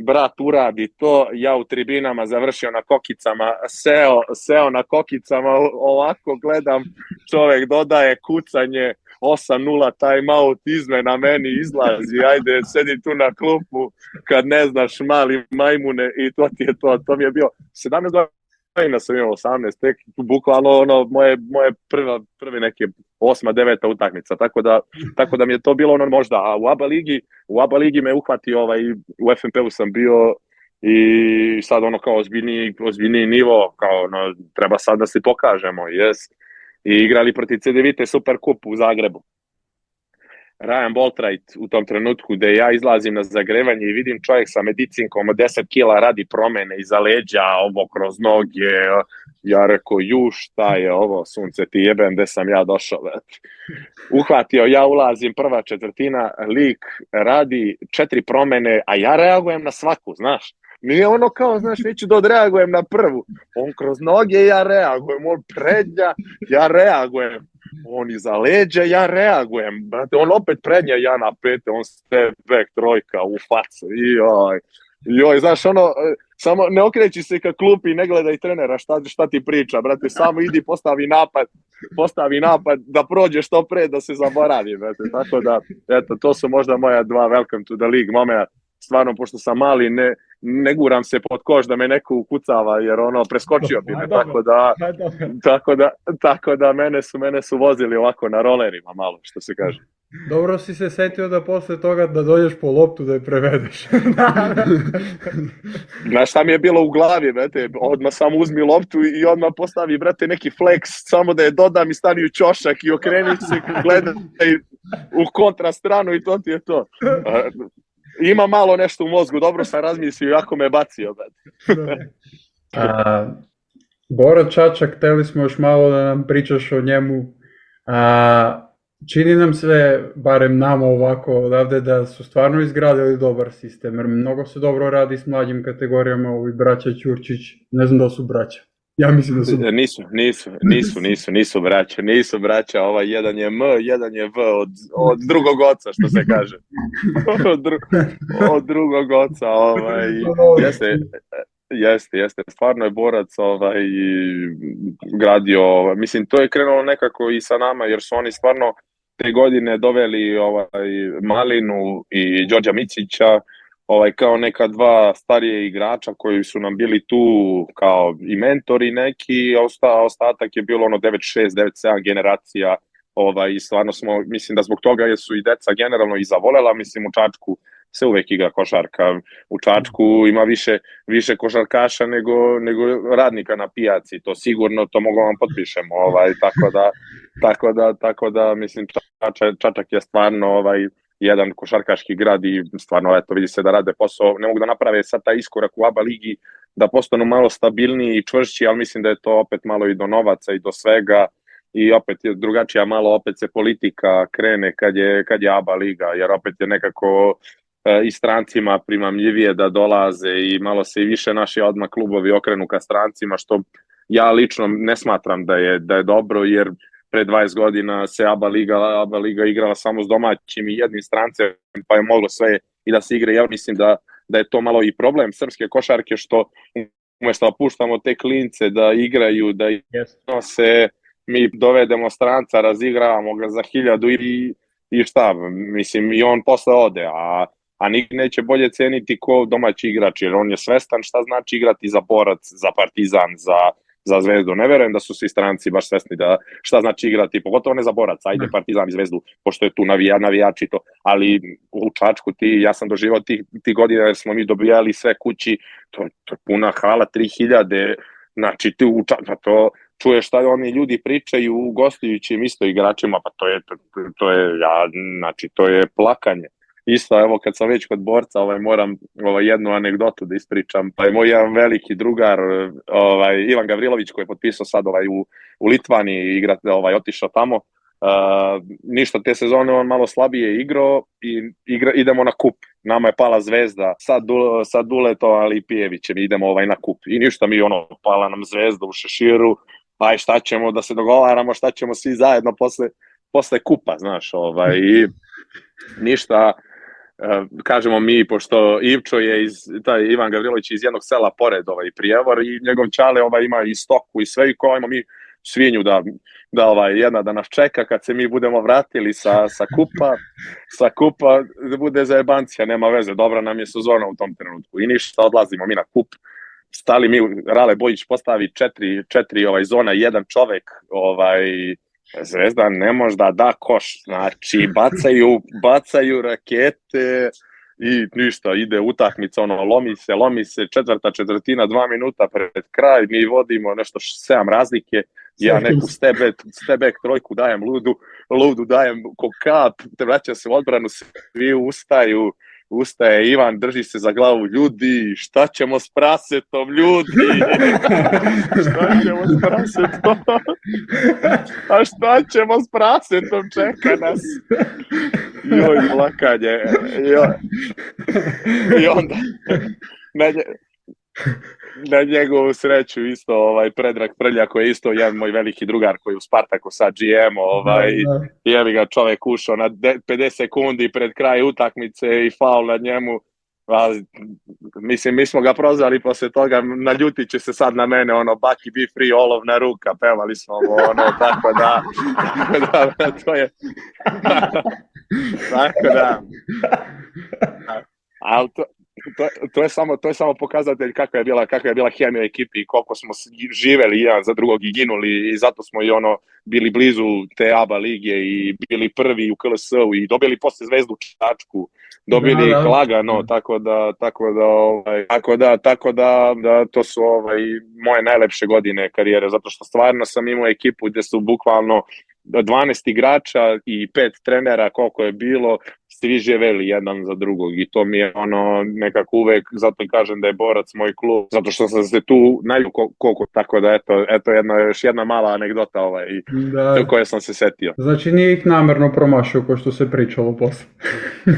brat uradi to, ja u tribinama završio na kokicama, seo, seo na kokicama, ovako gledam, čovek dodaje kucanje, 8-0 timeout, izmena meni izlazi, ajde, sedi tu na klupu, kad ne znaš mali majmune i to ti je to, to mi je bio 17 godina sam imao 18, tek bukvalno ono moje, moje prva, prve neke osma, deveta utakmica, tako da, tako da mi je to bilo ono možda, a u ABA ligi, u ABA ligi me uhvati ovaj, u FNP-u sam bio i sad ono kao ozbiljniji, ozbiljniji nivo, kao ono, treba sad da se pokažemo, jes. I igrali protiv CDVite Super Kup u Zagrebu. Ryan Boltright u tom trenutku gde ja izlazim na zagrevanje i vidim čovjek sa medicinkom od 10 kila radi promene iza leđa, ovo kroz noge, ja rekao, ju šta je ovo, sunce ti jebem, gde sam ja došao. Uhvatio, ja ulazim prva četvrtina, lik radi četiri promene, a ja reagujem na svaku, znaš. Nije ono kao, znaš, neću da odreagujem na prvu. On kroz noge, ja reagujem. On prednja, ja reagujem. On iza leđa, ja reagujem, brate, on opet prednja, ja na pete, on step back, trojka, u facu, joj, joj, znaš, ono, samo ne okreći se ka klupi, ne gledaj trenera šta, šta ti priča, brate, samo idi postavi napad, postavi napad, da prođe što pre, da se zaboravi, brate, tako da, eto, to su možda moja dva welcome to the league momenta, stvarno, pošto sam mali, ne, ne guram se pod koš da me neko ukucava jer ono preskočio bi me tako da tako da tako da mene su mene su vozili ovako na rolerima malo što se kaže. Dobro si se setio da posle toga da dođeš po loptu da je prevedeš. Znaš šta mi je bilo u glavi, brate, odmah samo uzmi loptu i odmah postavi, brate, neki flex, samo da je dodam i stani u ćošak i okreni se, gledaj u kontra stranu i to ti je to ima malo nešto u mozgu, dobro sam razmislio, jako me bacio. A, Bora Čačak, teli smo još malo da nam pričaš o njemu. A, čini nam se, barem nama ovako odavde, da su stvarno izgradili dobar sistem, jer mnogo se dobro radi s mlađim kategorijama, ovi braća Ćurčić, ne znam da su braća. Ja mislim da su... Nisu, nisu, nisu, nisu, nisu braća, nisu braća, ovaj jedan je M, jedan je V od, od drugog oca, što se kaže. od, dru, od drugog oca, ovaj, jeste, jeste, jeste, stvarno je borac ovaj, gradio, ovaj, mislim, to je krenulo nekako i sa nama, jer su oni stvarno te godine doveli ovaj, Malinu i Đorđa Micića, ovaj, kao neka dva starije igrača koji su nam bili tu kao i mentori neki, osta, ostatak je bilo ono 9-6, 9-7 generacija ovaj, i stvarno smo, mislim da zbog toga su i deca generalno i zavolela, mislim u Čačku se uvek igra košarka. U Čačku ima više, više košarkaša nego, nego radnika na pijaci, to sigurno, to mogu vam potpišemo, ovaj, tako da, tako da, tako da, mislim, Čačak, Čačak je stvarno, ovaj, jedan košarkaški grad i stvarno eto vidi se da rade posao, ne mogu da naprave sad taj iskorak u ABA ligi da postanu malo stabilniji i čvršći, ali mislim da je to opet malo i do novaca i do svega. I opet je drugačija malo opet se politika krene kad je, kad je ABA liga, jer opet je nekako e, i strancima primamljivije da dolaze i malo se i više naši odmah klubovi okrenu ka strancima, što ja lično ne smatram da je, da je dobro, jer pre 20 godina se ABA liga, ABA liga igrala samo s domaćim i jednim strancem, pa je moglo sve i da se igre. Ja mislim da, da je to malo i problem srpske košarke, što umesto da puštamo te klince da igraju, da yes. se mi dovedemo stranca, razigravamo ga za hiljadu i, i šta, mislim, i on posle ode, a, a nik neće bolje ceniti ko domaći igrač, jer on je svestan šta znači igrati za borac, za partizan, za, za Zvezdu. Ne verujem da su svi stranci baš svesni da šta znači igrati, pogotovo ne za borac, ajde Partizan i Zvezdu, pošto je tu navija, navijači to, ali u Čačku ti, ja sam doživao ti, ti godina jer smo mi dobijali sve kući, to, to je puna hala, 3000, znači ti u Čačku, pa to, čuješ šta oni ljudi pričaju u gostujućim isto igračima, pa to je, to, to je, ja, znači, to je plakanje isto, evo kad sam već kod borca, ovaj, moram ovaj, jednu anegdotu da ispričam. Pa je moj jedan veliki drugar, ovaj, Ivan Gavrilović, koji je potpisao sad ovaj, u, u Litvani, igra, ovaj, otišao tamo. Uh, ništa te sezone on malo slabije igrao i igra, idemo na kup. Nama je pala zvezda sa, du, sa Duleto, ali i Pijevićem idemo ovaj na kup. I ništa mi ono, pala nam zvezda u šeširu, aj šta ćemo da se dogovaramo, šta ćemo svi zajedno posle, posle kupa, znaš, ovaj, i ništa, kažemo mi, pošto Ivčo je iz, taj Ivan Gavrilović iz jednog sela pored ovaj Prijevor i njegov čale ovaj ima i stoku i sve i ko mi svinju da, da ovaj, jedna da nas čeka kad se mi budemo vratili sa, sa kupa, sa kupa da bude za jebancija, nema veze, dobra nam je sezona u tom trenutku i ništa, odlazimo mi na kup, stali mi, Rale Bojić postavi četiri, četiri ovaj, zona, jedan čovek, ovaj, Zvezda ne može da da koš, znači bacaju, bacaju rakete, i ništa, ide utakmica, ono, lomi se, lomi se, četvrta četvrtina, dva minuta pred kraj, mi vodimo nešto sedam razlike, ja neku stebek, stebek trojku dajem ludu, ludu dajem ko kap, te vraća se u odbranu, svi ustaju, ustaje Ivan, drži se za glavu, ljudi, šta ćemo s prasetom, ljudi? šta ćemo s prasetom? A šta ćemo s prasetom, čeka nas. Joj, plakanje. Joj. I onda, na, na njegovu sreću isto ovaj Predrag Prlja koji je isto jedan moj veliki drugar koji je u Spartaku sa GM ovaj da, da. je ga čovjek ušao na 50 sekundi pred kraj utakmice i faul na njemu. A, mislim, mi smo ga prozvali posle toga, naljutit će se sad na mene, ono, Baki be free, olovna ruka, pevali smo ovo, ono, tako da, tako da, to je, tako da, ali to, to, to, je samo, to je samo pokazatelj kakva je bila, kakva je bila hemija ekipi i koliko smo živeli jedan za drugog i ginuli i zato smo i ono bili blizu te ABA lige i bili prvi u KLS-u i dobili posle zvezdu Čačku, dobili da, da. lagano, tako da, tako da, ovaj, tako da, tako da, da to su ovaj, moje najlepše godine karijere, zato što stvarno sam imao ekipu gde su bukvalno 12 igrača i pet trenera koliko je bilo, svi živeli jedan za drugog i to mi je ono nekako uvek, zato kažem da je borac moj klub, zato što sam se tu najljuko koliko, tako da eto, eto jedna, još jedna mala anegdota ovaj, da. koje sam se setio. Znači nije ih namerno promašio ko što se pričalo posle.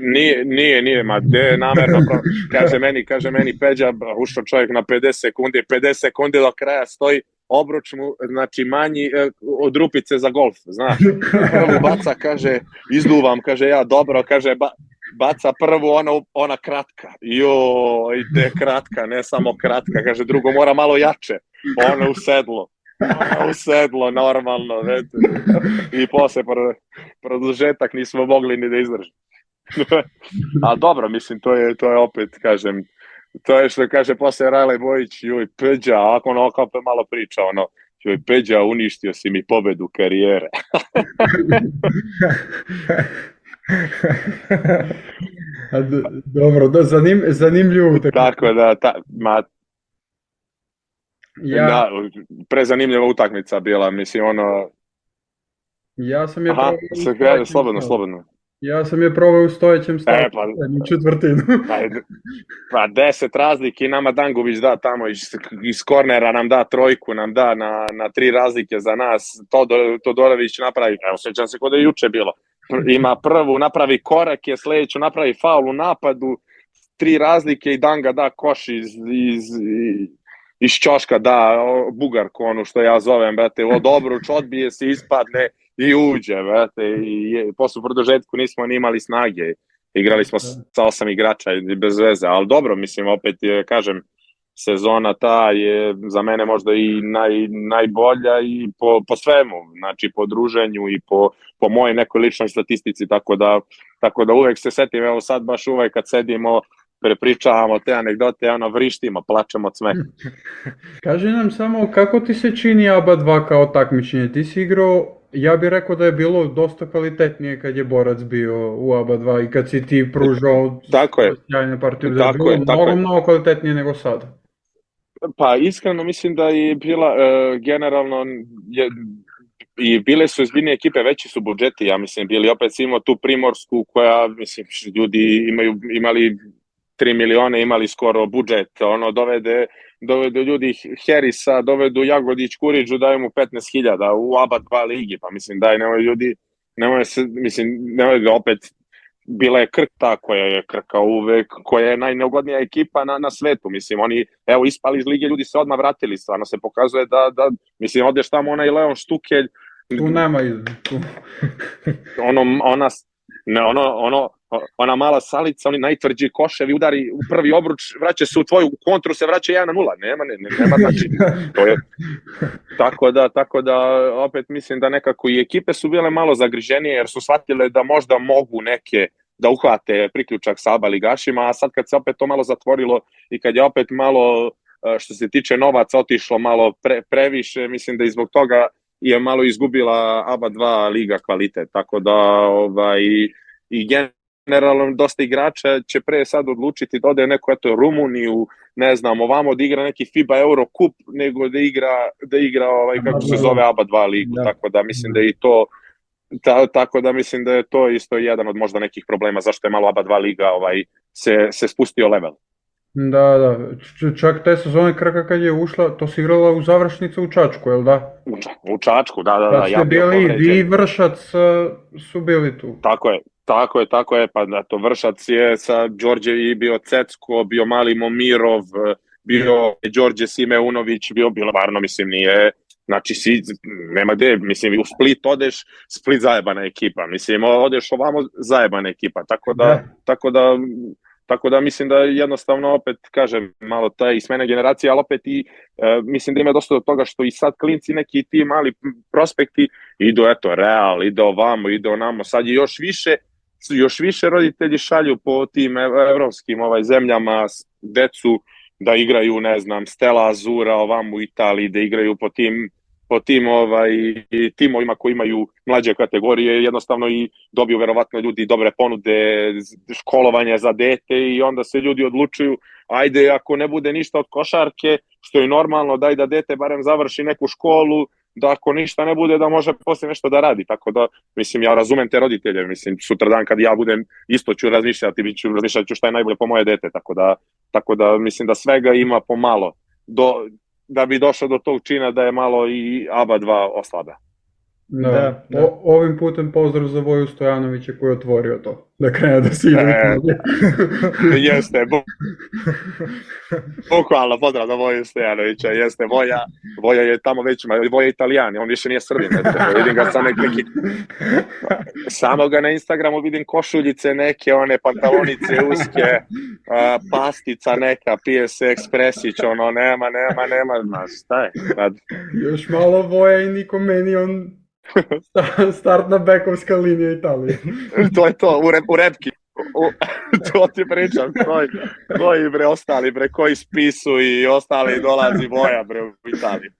Nije, nije, nije, ma de namerno, kaže meni, kaže meni Peđa, ušao čovjek na 50 sekundi, 50 sekundi do kraja stoji, obruč mu, znači manji e, od rupice za golf, znaš. Prvo baca, kaže, izduvam, kaže ja, dobro, kaže, ba, baca prvu ona, ona kratka. Jo, ide kratka, ne samo kratka, kaže, drugo mora malo jače. Ona u sedlo. Ona u sedlo, normalno, vete. I posle produžetak nismo mogli ni da izdržimo. Ali dobro, mislim, to je, to je opet, kažem, to je što kaže posle Rajle Bojić, joj, Peđa, ako ono kao malo priča, ono, joj, Peđa, uništio si mi pobedu karijere. A, dobro, da, zanim, zanimljivo. Tako, tako da, ta, ma, ja... da, prezanimljiva utakmica bila, mislim, ono... Ja sam je... Aha, se, slobodno, slobodno. Ja sam je probao u stojećem stavu, e, pa, u četvrtinu. pa, pa deset razlike i nama Dangović da tamo iz, iz kornera nam da trojku, nam da na, na tri razlike za nas. Todor, Todorović napravi, evo sećam se kod je juče bilo, ima prvu, napravi korak, je sledeću napravi faul u napadu, tri razlike i Danga da koš iz, iz, iz ćoška, da bugarku, ono što ja zovem, brate, o dobruč, odbije se, ispadne, i uđe, vrate, i je, posle produžetku nismo ni imali snage, igrali smo sa osam igrača i bez veze, ali dobro, mislim, opet je, kažem, sezona ta je za mene možda i naj, najbolja i po, po svemu, znači po druženju i po, po mojej nekoj ličnoj statistici, tako da, tako da uvek se setim, evo sad baš uvek kad sedimo, prepričavamo te anegdote, ono vrištimo, plačemo od smeha. Kaži nam samo kako ti se čini ABA 2 kao takmičenje? Ti si igrao ja bih rekao da je bilo dosta kvalitetnije kad je Borac bio u ABA 2 i kad si ti pružao tako je. sjajne partije, da je tako bilo je, mnogo, je. mnogo kvalitetnije nego sada. Pa iskreno mislim da je bila uh, generalno je, i bile su izbiljne ekipe, veći su budžeti, ja mislim, bili opet imao tu Primorsku koja, mislim, ljudi imaju, imali 3 milione, imali skoro budžet, ono, dovede dovedu ljudi Herisa, dovedu Jagodić Kuriđu, daju mu 15.000 u ABA 2 ligi, pa mislim daj, nemoj ljudi, nemoj se, mislim, nemoj opet, bila je Krta koja je Krka uvek, koja je najneugodnija ekipa na, na svetu, mislim, oni, evo, ispali iz lige, ljudi se odmah vratili, stvarno se pokazuje da, da mislim, odeš tamo onaj Leon Štukelj, tu nema iz... ono, ona Ne, ono, ono, ona mala salica, oni najtvrđi koševi, udari u prvi obruč, vraća se u tvoju kontru, se vraća 1 na 0. Nema, ne, nema znači. To je, tako da, tako da, opet mislim da nekako i ekipe su bile malo zagriženije, jer su shvatile da možda mogu neke da uhvate priključak sa aba ligašima, a sad kad se opet to malo zatvorilo i kad je opet malo, e, što se tiče novaca, otišlo malo pre, previše, mislim da i zbog toga je malo izgubila ABA 2 liga kvalitet, tako da ovaj, i generalno dosta igrača će pre sad odlučiti da ode neko eto Rumuniju, ne znam, ovamo da igra neki FIBA Euro Cup nego da igra da igra ovaj kako se zove ABA 2 ligu, da. tako da mislim da i to ta, tako da mislim da je to isto jedan od možda nekih problema zašto je malo ABA 2 liga ovaj se se spustio level. Da, da, čak te sezone Krka kad je ušla, to si igrala u završnicu u Čačku, jel da? U, u Čačku, da, da, da. Da ste ja bili, vi Vršac su bili tu. Tako je, tako je, tako je, pa da, to Vršac je sa Đorđevi bio Cecko, bio Mali Momirov, bio Đorđe Simeunović, bio, bilo varno, mislim, nije, Znači, si, nema gde, mislim, u Split odeš, Split zajebana ekipa, mislim, odeš ovamo zajebana ekipa, tako da, da. tako da Tako da mislim da jednostavno opet kažem malo ta i smena generacija, ali opet i e, mislim da ima dosta do toga što i sad klinci neki ti mali prospekti idu eto Real, ide ovamo, ide onamo, sad je još više još više roditelji šalju po tim evropskim ovaj zemljama decu da igraju, ne znam, Stella Azura ovamo u Italiji, da igraju po tim po tim ovaj, timovima koji imaju mlađe kategorije, jednostavno i dobiju verovatno ljudi dobre ponude, školovanje za dete i onda se ljudi odlučuju, ajde ako ne bude ništa od košarke, što je normalno, daj da dete barem završi neku školu, da ako ništa ne bude da može posle nešto da radi, tako da mislim ja razumem te roditelje, mislim sutra dan kad ja budem isto ću razmišljati, bit ću razmišljati šta je najbolje po moje dete, tako da, tako da mislim da svega ima pomalo. Do, da bi došao do tog čina da je malo i ABA 2 oslabe. Da, da, da. O, ovim putem pozdrav za Voju Stojanovića koji je otvorio to, da krene da se igra. E, jeste, bu... bukvalno pozdrav za Voju Stojanovića, jeste, Voja, Voja je tamo već, Voja je italijan, on više nije srbin, ne, vidim ga sa neki, samo ga na Instagramu vidim košuljice neke, one pantalonice uske, a, pastica neka, pije se ekspresić, ono, nema, nema, nema, znaš, šta je? Sad... Još malo Voja i niko meni, on Startna bekovska linija Italije. to je to, u, rep, u repki. U, to ti pričam, koji, koji bre ostali, bre, koji spisu i ostali dolazi voja, bre, u Italiju.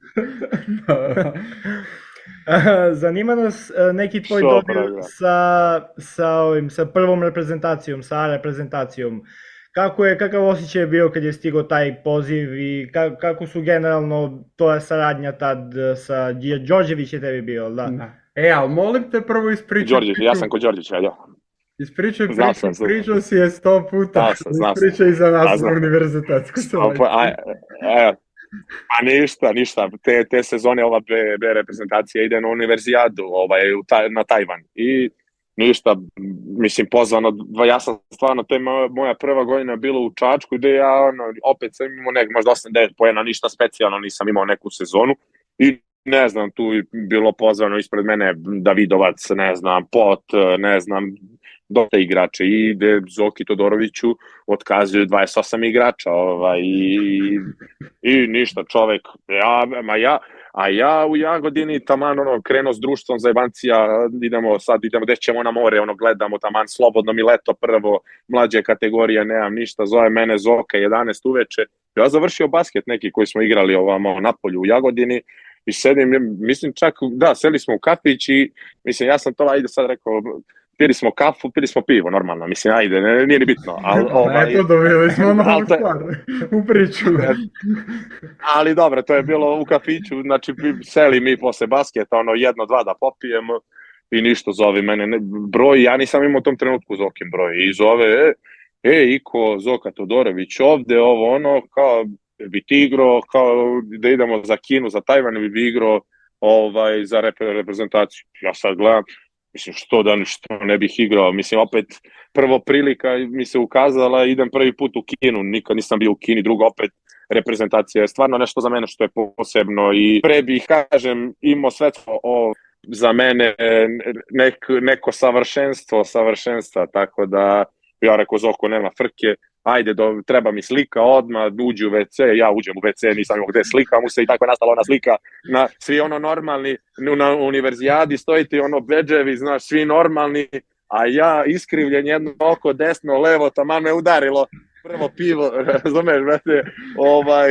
Zanima nas e, neki tvoj dodir sa, sa, ovim, sa prvom reprezentacijom, sa reprezentacijom. Kako je, kakav osjećaj je bio kad je stigao taj poziv i ka, kako su generalno to saradnja tad e, sa Đorđević je tebi bio, da? da. E, ali molim te prvo ispričati. Đorđević, ja sam kod Đorđevića, da. Ispričaj priču, sam, pričao si je sto puta. Znam sam, Ispričaj za nas na univerzitetsku selekciju. Pa, e, Pa ništa, ništa. Te, te sezone ova B, B reprezentacija ide na univerzijadu ovaj, u taj, na Tajvan. I ništa, mislim, pozvano, ja sam stvarno, to je moja prva godina bilo u Čačku, gde ja, ono, opet sam imao nek, možda 8-9 pojena, ništa specijalno, nisam imao neku sezonu. I ne znam, tu je bilo pozvano ispred mene Davidovac, ne znam, Pot, ne znam, dosta igrača. I ide Zoki Todoroviću otkazuju 28 igrača ovaj, i, i ništa čovek, ja, ma ja, A ja u Jagodini taman ono krenuo s društvom za Evancija, idemo sad, idemo gde ćemo na more, ono gledamo taman slobodno mi leto prvo, mlađe kategorije, nemam ništa, zove mene Zoka 11 uveče. Ja završio basket neki koji smo igrali ovamo na polju u Jagodini i sedim, mislim čak, da, seli smo u kafić i mislim, ja sam to, ajde sad rekao, pili smo kafu, pili smo pivo, normalno, mislim, ajde, ne, nije ni bitno. Ali, ovaj, Eto, dobili smo novu stvar u priču. ali dobro, to je bilo u kafiću, znači, seli mi posle basketa, ono, jedno, dva da popijemo i ništa zove mene, ne, broj, ja nisam imao u tom trenutku Zokin broj i zove, e, e, Iko, Zoka Todorović ovde, ovo, ono, kao, bi ti igrao, kao da idemo za Kinu, za Tajvan, bi igrao ovaj, za reprezentaciju. Ja sad gledam, mislim što da što ne bih igrao, mislim opet prvo prilika mi se ukazala, idem prvi put u Kinu, nikad nisam bio u Kini, drugo opet reprezentacija je stvarno nešto za mene što je posebno i pre bih, kažem, imao sve o za mene nek, neko savršenstvo, savršenstva, tako da ja rekao Zoko nema frke, ajde, do, treba mi slika odmah, uđi u WC, ja uđem u WC, nisam imao gde slika mu se i tako je nastala ona slika, na, svi ono normalni, na univerzijadi stojite ono beđevi, znaš, svi normalni, a ja iskrivljen jedno oko desno, levo, tamo me udarilo, prvo pivo, razumeš, brate, ovaj,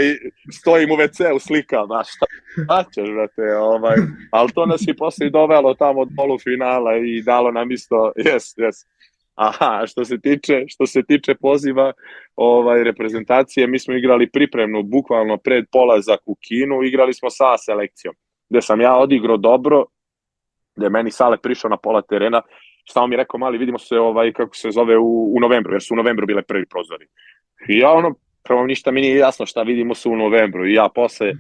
stojim u WC-u, slikam, a šta, šta ćeš, brate, ovaj, ali to nas i posle dovelo tamo od polufinala i dalo nam isto, jes, jes, Aha, što se tiče, što se tiče poziva ovaj reprezentacije, mi smo igrali pripremnu bukvalno pred polazak u Kinu, igrali smo sa selekcijom, gde sam ja odigrao dobro, gde meni Sale prišao na pola terena, šta mi je rekao, mali, vidimo se, ovaj, kako se zove, u, u novembru, jer su u novembru bile prvi prozori. I ja ono, prvo ništa mi nije jasno šta vidimo se u novembru i ja posle, e,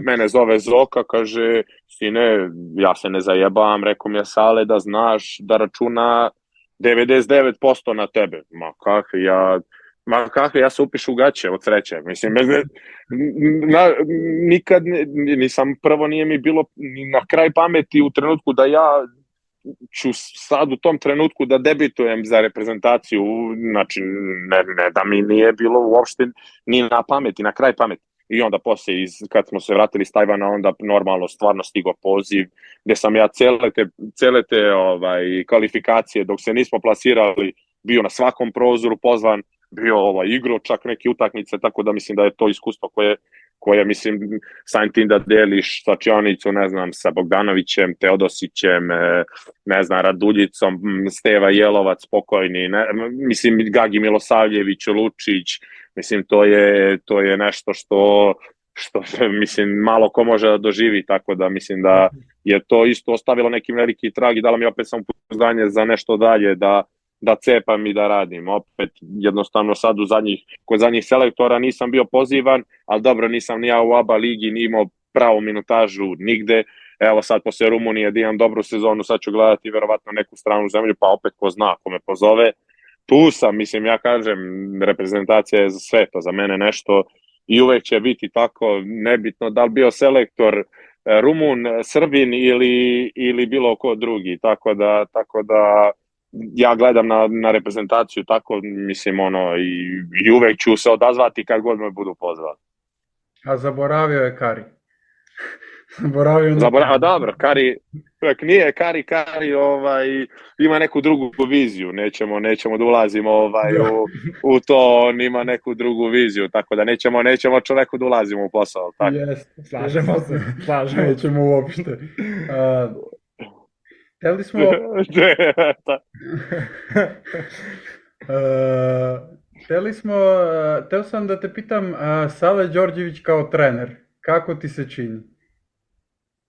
mene zove Zoka, kaže, sine, ja se ne zajebam, rekao mi je Sale da znaš da računa 99% na tebe. Ma kakve, ja, ma kakve, ja se upišu u gaće od sreće. Mislim, ne, na, nikad nisam, prvo nije mi bilo na kraj pameti u trenutku da ja ću sad u tom trenutku da debitujem za reprezentaciju, znači ne, ne da mi nije bilo uopšte ni na pameti, na kraj pameti. I onda posle, iz, kad smo se vratili s Tajvana, onda normalno stvarno stigo poziv, gde sam ja cele te, cele te ovaj, kvalifikacije, dok se nismo plasirali, bio na svakom prozoru pozvan, bio ovaj, igro čak neke utakmice, tako da mislim da je to iskustvo koje, koje mislim, samim tim da deliš slačionicu, ne znam, sa Bogdanovićem, Teodosićem, e, ne znam, Raduljicom, Steva Jelovac, pokojni, ne, mislim, Gagi Milosavljević, Lučić, Mislim, to je, to je nešto što, što mislim, malo ko može da doživi, tako da mislim da je to isto ostavilo neki veliki trag i dalo mi opet samopouzdanje za nešto dalje, da, da cepam i da radim. Opet, jednostavno sad u zadnjih, kod zadnjih selektora nisam bio pozivan, ali dobro, nisam ni ja u ABA ligi ni imao pravu minutažu nigde. Evo sad posle Rumunije da imam dobru sezonu, sad ću gledati verovatno neku stranu zemlju, pa opet ko zna, ako me pozove, tu sam, mislim, ja kažem, reprezentacija je za sve to, za mene nešto i uvek će biti tako, nebitno da li bio selektor e, Rumun, Srbin ili, ili bilo ko drugi, tako da, tako da ja gledam na, na reprezentaciju tako, mislim, ono, i, i uvek ću se odazvati kad god me budu pozvali. A zaboravio je Kari. Zaboravio. Zaboravio, dobro, Kari, čovjek nije Kari, Kari ovaj, ima neku drugu viziju, nećemo, nećemo da ulazimo ovaj, u, u to, on ima neku drugu viziju, tako da nećemo, nećemo čoveku da ulazimo u posao. Tako. Jest, slažemo se, slažemo. Nećemo uopšte. Uh, Hteli smo... uh, hteli smo, uh, hteo sam da te pitam, uh, Sale Đorđević kao trener, kako ti se čini?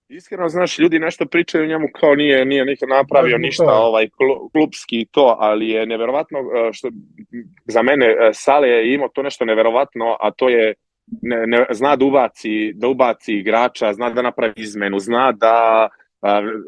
Iskreno, znaš, ljudi nešto pričaju o njemu kao nije, nije nikad napravio ništa ovaj klubski to, ali je neverovatno e, što za mene e, Sale je imao to nešto neverovatno, a to je ne, ne, zna da ubaci, da ubaci igrača, zna da napravi izmenu, zna da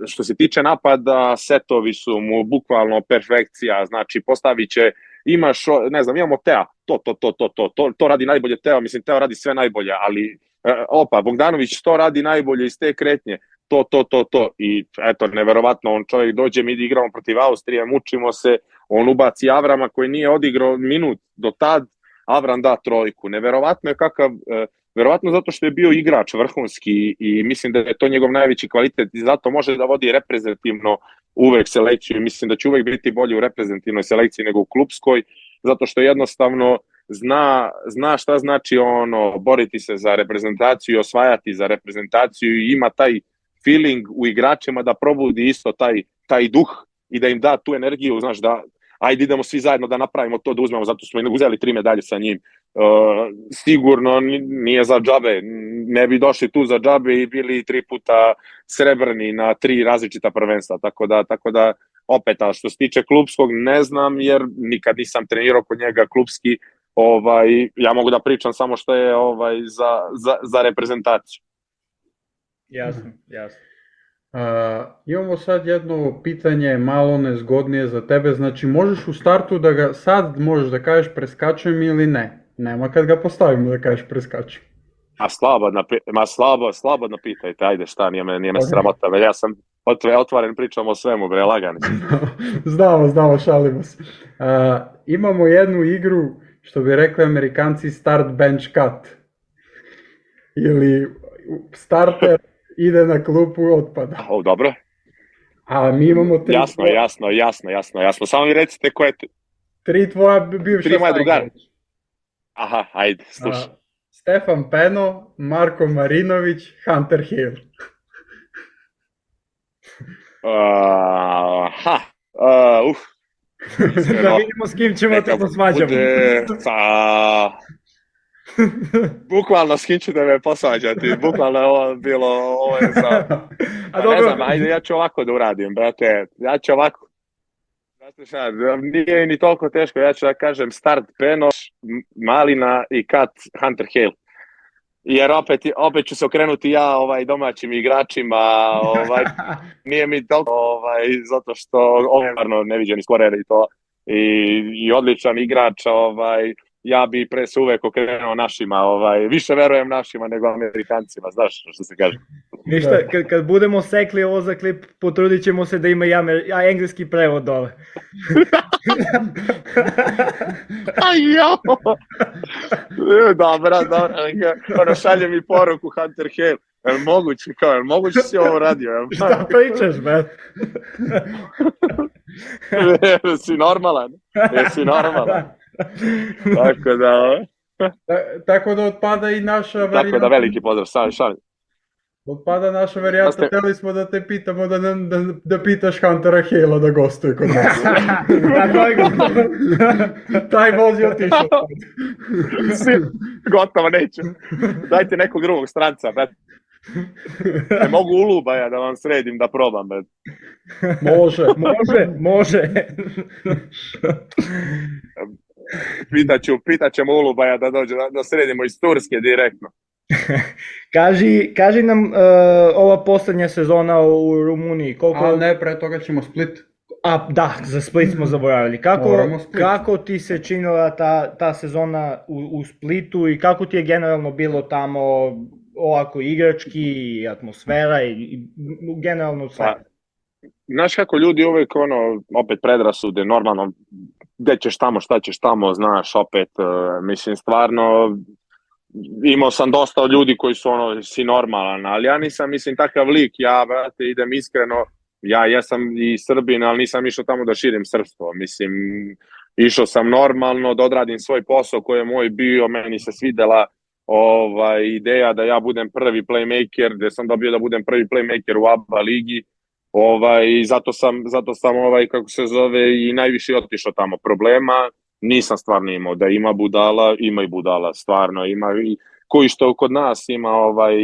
što se tiče napada, setovi su mu bukvalno perfekcija, znači postavit će imaš, ne znam, imamo Teo, to, to, to, to, to, to, to radi najbolje Teo, mislim, Teo radi sve najbolje, ali E, opa, Bogdanović to radi najbolje iz te kretnje, to, to, to, to. I eto, neverovatno, on čovjek dođe, mi igramo protiv Austrije, mučimo se, on ubaci Avrama koji nije odigrao minut do tad, Avram da trojku. Neverovatno je kakav, e, verovatno zato što je bio igrač vrhunski i mislim da je to njegov najveći kvalitet i zato može da vodi reprezentativno uvek selekciju i mislim da će uvek biti bolji u reprezentativnoj selekciji nego u klubskoj, zato što jednostavno zna, zna šta znači ono boriti se za reprezentaciju, osvajati za reprezentaciju i ima taj feeling u igračima da probudi isto taj, taj duh i da im da tu energiju, znaš, da ajde idemo svi zajedno da napravimo to, da uzmemo, zato smo uzeli tri medalje sa njim. Uh, sigurno nije za džabe, ne bi došli tu za džabe i bili tri puta srebrni na tri različita prvenstva, tako da, tako da opet, a što se tiče klubskog, ne znam, jer nikad nisam trenirao kod njega klubski, ovaj, ja mogu da pričam samo što je ovaj, za, za, za reprezentaciju. Jasno, jasno. Uh, imamo sad jedno pitanje malo nezgodnije za tebe, znači možeš u startu da ga sad možeš da kažeš preskačem ili ne, nema kad ga postavimo da kažeš preskačem. A slabo, ma slabo, slabo napitajte, ajde šta, nije me, nije me okay. sramota, ja sam otvoren pričamo o svemu, bre, lagani. znamo, znamo, šalimo se. Uh, imamo jednu igru, što bi rekli amerikanci, start bench cut. Ili starter ide na klupu otpada. O, dobro. A mi imamo tri... Jasno, tvoje... jasno, jasno, jasno, jasno. Samo mi recite koje... Tri tvoja bivša Tri moja drugara. Aha, ajde, slušaj. Stefan Peno, Marko Marinović, Hunter Hill. Uh, ha, uh, uf. da vidimo s kim ćemo te posvađamo. Bude, pa, bukvalno s kim ćete me posvađati, bukvalno je ovo bilo, ovo je sa... Pa, ne znam, ajde, ja ću ovako da uradim, brate, ja ću ovako. Znate šta, nije ni toliko teško, ja ću da kažem start Penoš, Malina i kat Hunter Hale jer opet, opet ću se okrenuti ja ovaj domaćim igračima, ovaj nije mi toliko ovaj zato što ovaj neviđeni skorer i to. I, i odličan igrač, ovaj ja bi pre se uvek okrenuo našima, ovaj, više verujem našima nego Amerikancima, znaš što se kaže. Ništa, da. kad, kad budemo sekli ovo za klip, potrudit ćemo se da ima i amer, a engleski prevod dole. Aj jo! Dobra, dobra, ono šalje mi poruku Hunter Hale. Je moguće, kao, je moguće si ovo radio? Je, Šta pričaš, be? Jesi normalan? Jesi normalan? Tako da... tako da otpada i naša varijanta. Tako da veliki pozdrav, šalim, šalim. Otpada naša varijanta, ste... hteli smo da te pitamo da, da, da, da pitaš Huntera Hela da gostuje kod nas. Taj voz je otišao. Gotovo, neću. Dajte nekog drugog stranca, bet. Ne mogu ulubaja da vam sredim da probam, bet. Može. može, može. pitaću, pitaćemo Ulubaja da dođe, da, da sredimo iz Turske direktno. kaži, kaži nam uh, ova poslednja sezona u Rumuniji, koliko... A ne, pre toga ćemo Split. A, da, za Split smo zaboravili. Kako, kako ti se činila ta, ta sezona u, u Splitu i kako ti je generalno bilo tamo ovako igrački, atmosfera i, i generalno sve? Pa, znaš kako ljudi uvek ono, opet predrasude, normalno gde ćeš tamo, šta ćeš tamo, znaš, opet, uh, mislim, stvarno, imao sam dosta ljudi koji su ono, si normalan, ali ja nisam, mislim, takav lik, ja, brate, idem iskreno, ja jesam i Srbin, ali nisam išao tamo da širim srpstvo, mislim, išao sam normalno da odradim svoj posao koji je moj bio, meni se svidela ovaj, ideja da ja budem prvi playmaker, gde sam dobio da budem prvi playmaker u ABA ligi, Ovaj, zato sam, zato sam ovaj, kako se zove, i najviše otišao tamo problema. Nisam stvarno imao da ima budala, ima i budala, stvarno ima i koji što kod nas ima ovaj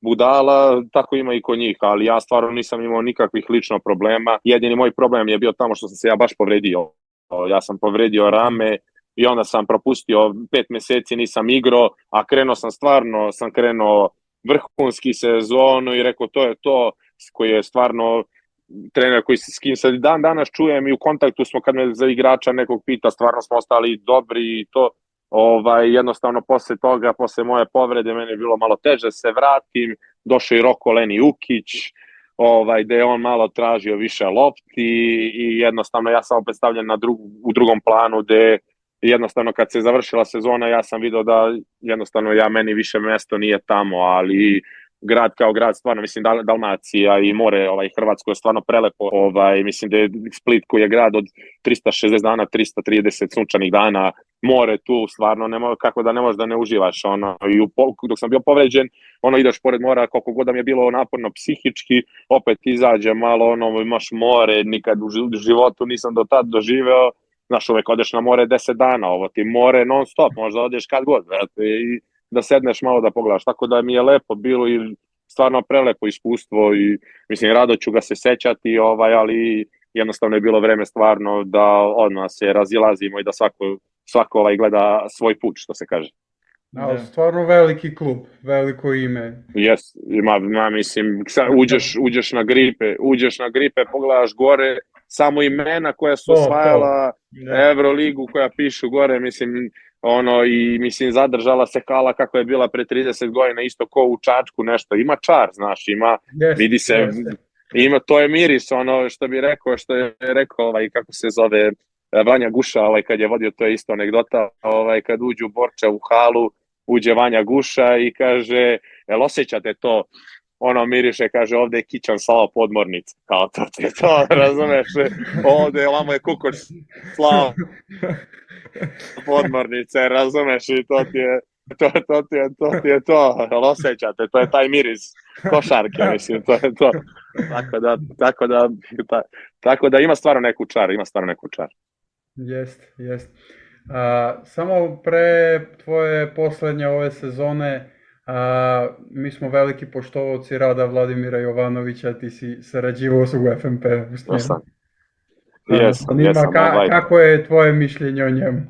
budala, tako ima i kod njih, ali ja stvarno nisam imao nikakvih lično problema. Jedini moj problem je bio tamo što sam se ja baš povredio. Ja sam povredio rame i onda sam propustio pet meseci, nisam igrao, a krenuo sam stvarno, sam krenuo vrhunski sezonu i rekao to je to, koji je stvarno trener koji se s kim sad dan danas čujem i u kontaktu smo kad me za igrača nekog pita, stvarno smo ostali dobri i to ovaj, jednostavno posle toga, posle moje povrede, meni je bilo malo teže se vratim, došao i Roko Leni Ukić, ovaj, gde je on malo tražio više lopti i jednostavno ja sam opet stavljen na drug, u drugom planu gde jednostavno kad se završila sezona ja sam video da jednostavno ja meni više mesto nije tamo, ali grad kao grad, stvarno, mislim, Dal Dalmacija i more, ovaj, Hrvatsko je stvarno prelepo, ovaj, mislim da je Split koji je grad od 360 dana, 330 sunčanih dana, more tu, stvarno, nema, kako da ne možeš da ne uživaš, ono, i u, dok sam bio povređen, ono, ideš pored mora, koliko god da mi je bilo naporno psihički, opet izađe malo, ono, imaš more, nikad u životu nisam do tad doživeo, znaš, uvek odeš na more 10 dana, ovo ti more non stop, možda odeš kad god, vrati, i da sedneš malo da pogledaš. Tako da mi je lepo bilo i stvarno prelepo iskustvo i mislim rado ću ga se sećati, ovaj, ali jednostavno je bilo vreme stvarno da odmah se razilazimo i da svako, svako ovaj gleda svoj put, što se kaže. Da, da. stvarno veliki klub, veliko ime. Jes, ima, ima mislim, uđeš, uđeš na gripe, uđeš na gripe, pogledaš gore, samo imena koja su osvajala da. Euroligu, koja pišu gore, mislim, ono i mislim zadržala se kala kako je bila pre 30 godina isto ko u Čačku nešto ima čar znaš ima yes, vidi se yes. ima, to je miris, ono što bi rekao, što je rekao, ovaj, kako se zove, Vanja Guša, ovaj, kad je vodio, to je isto anegdota, ovaj, kad uđu Borča u halu, uđe Vanja Guša i kaže, jel osjećate to? Ono miriše, kaže, ovde je kićan slao podmornica, kao to ti je to, razumeš, ovde lamo je kukoč slao podmornice, razumeš, i to ti je, to, to, ti je, to ti je to, osjećate, to je taj miris košarke, mislim, to je to. Tako da, tako da, ta, tako da ima stvarno neku čar, ima stvarno neku čar. Jest, jest. A, samo pre tvoje poslednje ove sezone, a, mi smo veliki poštovci rada Vladimira Jovanovića, ti si sarađivao sa u FNP. Jesam. Jesam, jesam. Ka, ovaj. Kako je tvoje mišljenje o njemu?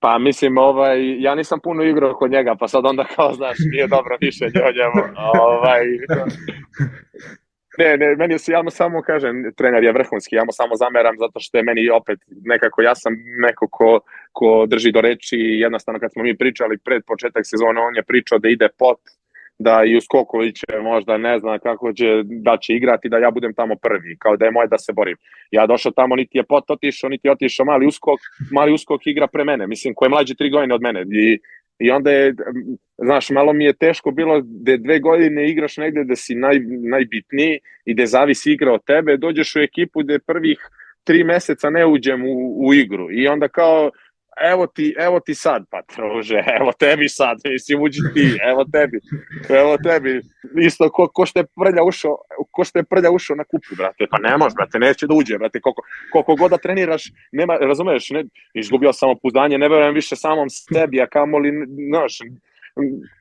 Pa mislim, ovaj, ja nisam puno igrao kod njega, pa sad onda kao, znaš, nije dobro mišljenje o njemu. ovaj, Ne, ne, meni se, ja samo kažem, trener je vrhunski, ja mu samo zameram zato što je meni opet nekako, ja sam neko ko, ko drži do reči i jednostavno kad smo mi pričali pred početak sezone, on je pričao da ide pot, da i Uskoković možda ne zna kako će, da će igrati, da ja budem tamo prvi, kao da je moje da se borim. Ja došao tamo, niti je pot otišao, niti je otišao mali Uskok, mali Uskok igra pre mene, mislim, ko je mlađi tri godine od mene. I I onda je, znaš, malo mi je teško bilo da dve godine igraš negde da si naj, najbitniji i da zavisi igra od tebe, dođeš u ekipu gde prvih tri meseca ne uđem u, u igru. I onda kao evo ti, evo ti sad, pa trože, evo tebi sad, mislim, uđi ti, evo tebi, evo tebi, isto ko, ko što je prlja ušao, ko što je prlja ušao na kupu, brate, pa ne može, brate, neće da uđe, brate, koliko, koliko god da treniraš, nema, razumeš, ne, izgubio sam opuzdanje, ne verujem više samom sebi, a kamoli, znaš,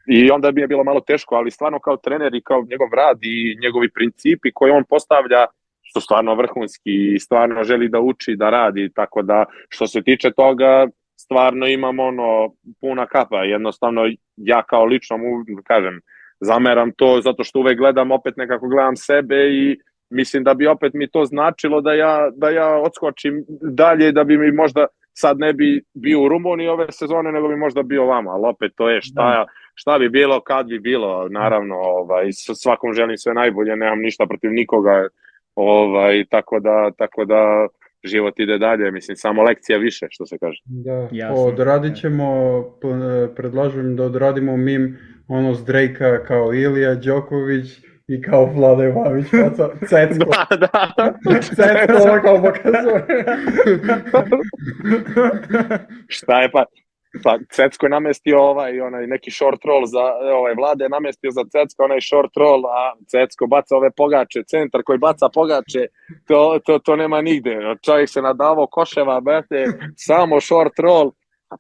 i onda bi je bilo malo teško, ali stvarno kao trener i kao njegov rad i njegovi principi koje on postavlja, što stvarno vrhunski i stvarno želi da uči, da radi, tako da što se tiče toga, stvarno imam ono puna kapa, jednostavno ja kao lično mu kažem, zameram to zato što uvek gledam, opet nekako gledam sebe i mislim da bi opet mi to značilo da ja, da ja odskočim dalje, da bi mi možda sad ne bi bio u Rumuniji ove sezone, nego bi možda bio vama, ali opet to je šta, da. šta bi bilo, kad bi bilo, naravno, ovaj, svakom želim sve najbolje, nemam ništa protiv nikoga, ovaj, tako da, tako da život ide dalje, mislim, samo lekcija više, što se kaže. Da, Jasno. odradit ćemo, predlažem da odradimo mim ono s Drejka kao Ilija Đoković i kao Vlada Jovanović, Cecko. da, da. Cecko, ovo kao pokazuje. Šta je pa, Pa Cecko je namestio ovaj onaj neki short roll za ovaj Vlade je namestio za Cecko onaj short roll, a Cecko baca ove pogače, centar koji baca pogače, to, to, to nema nigde. Čovjek se nadavao koševa, brate, samo short roll,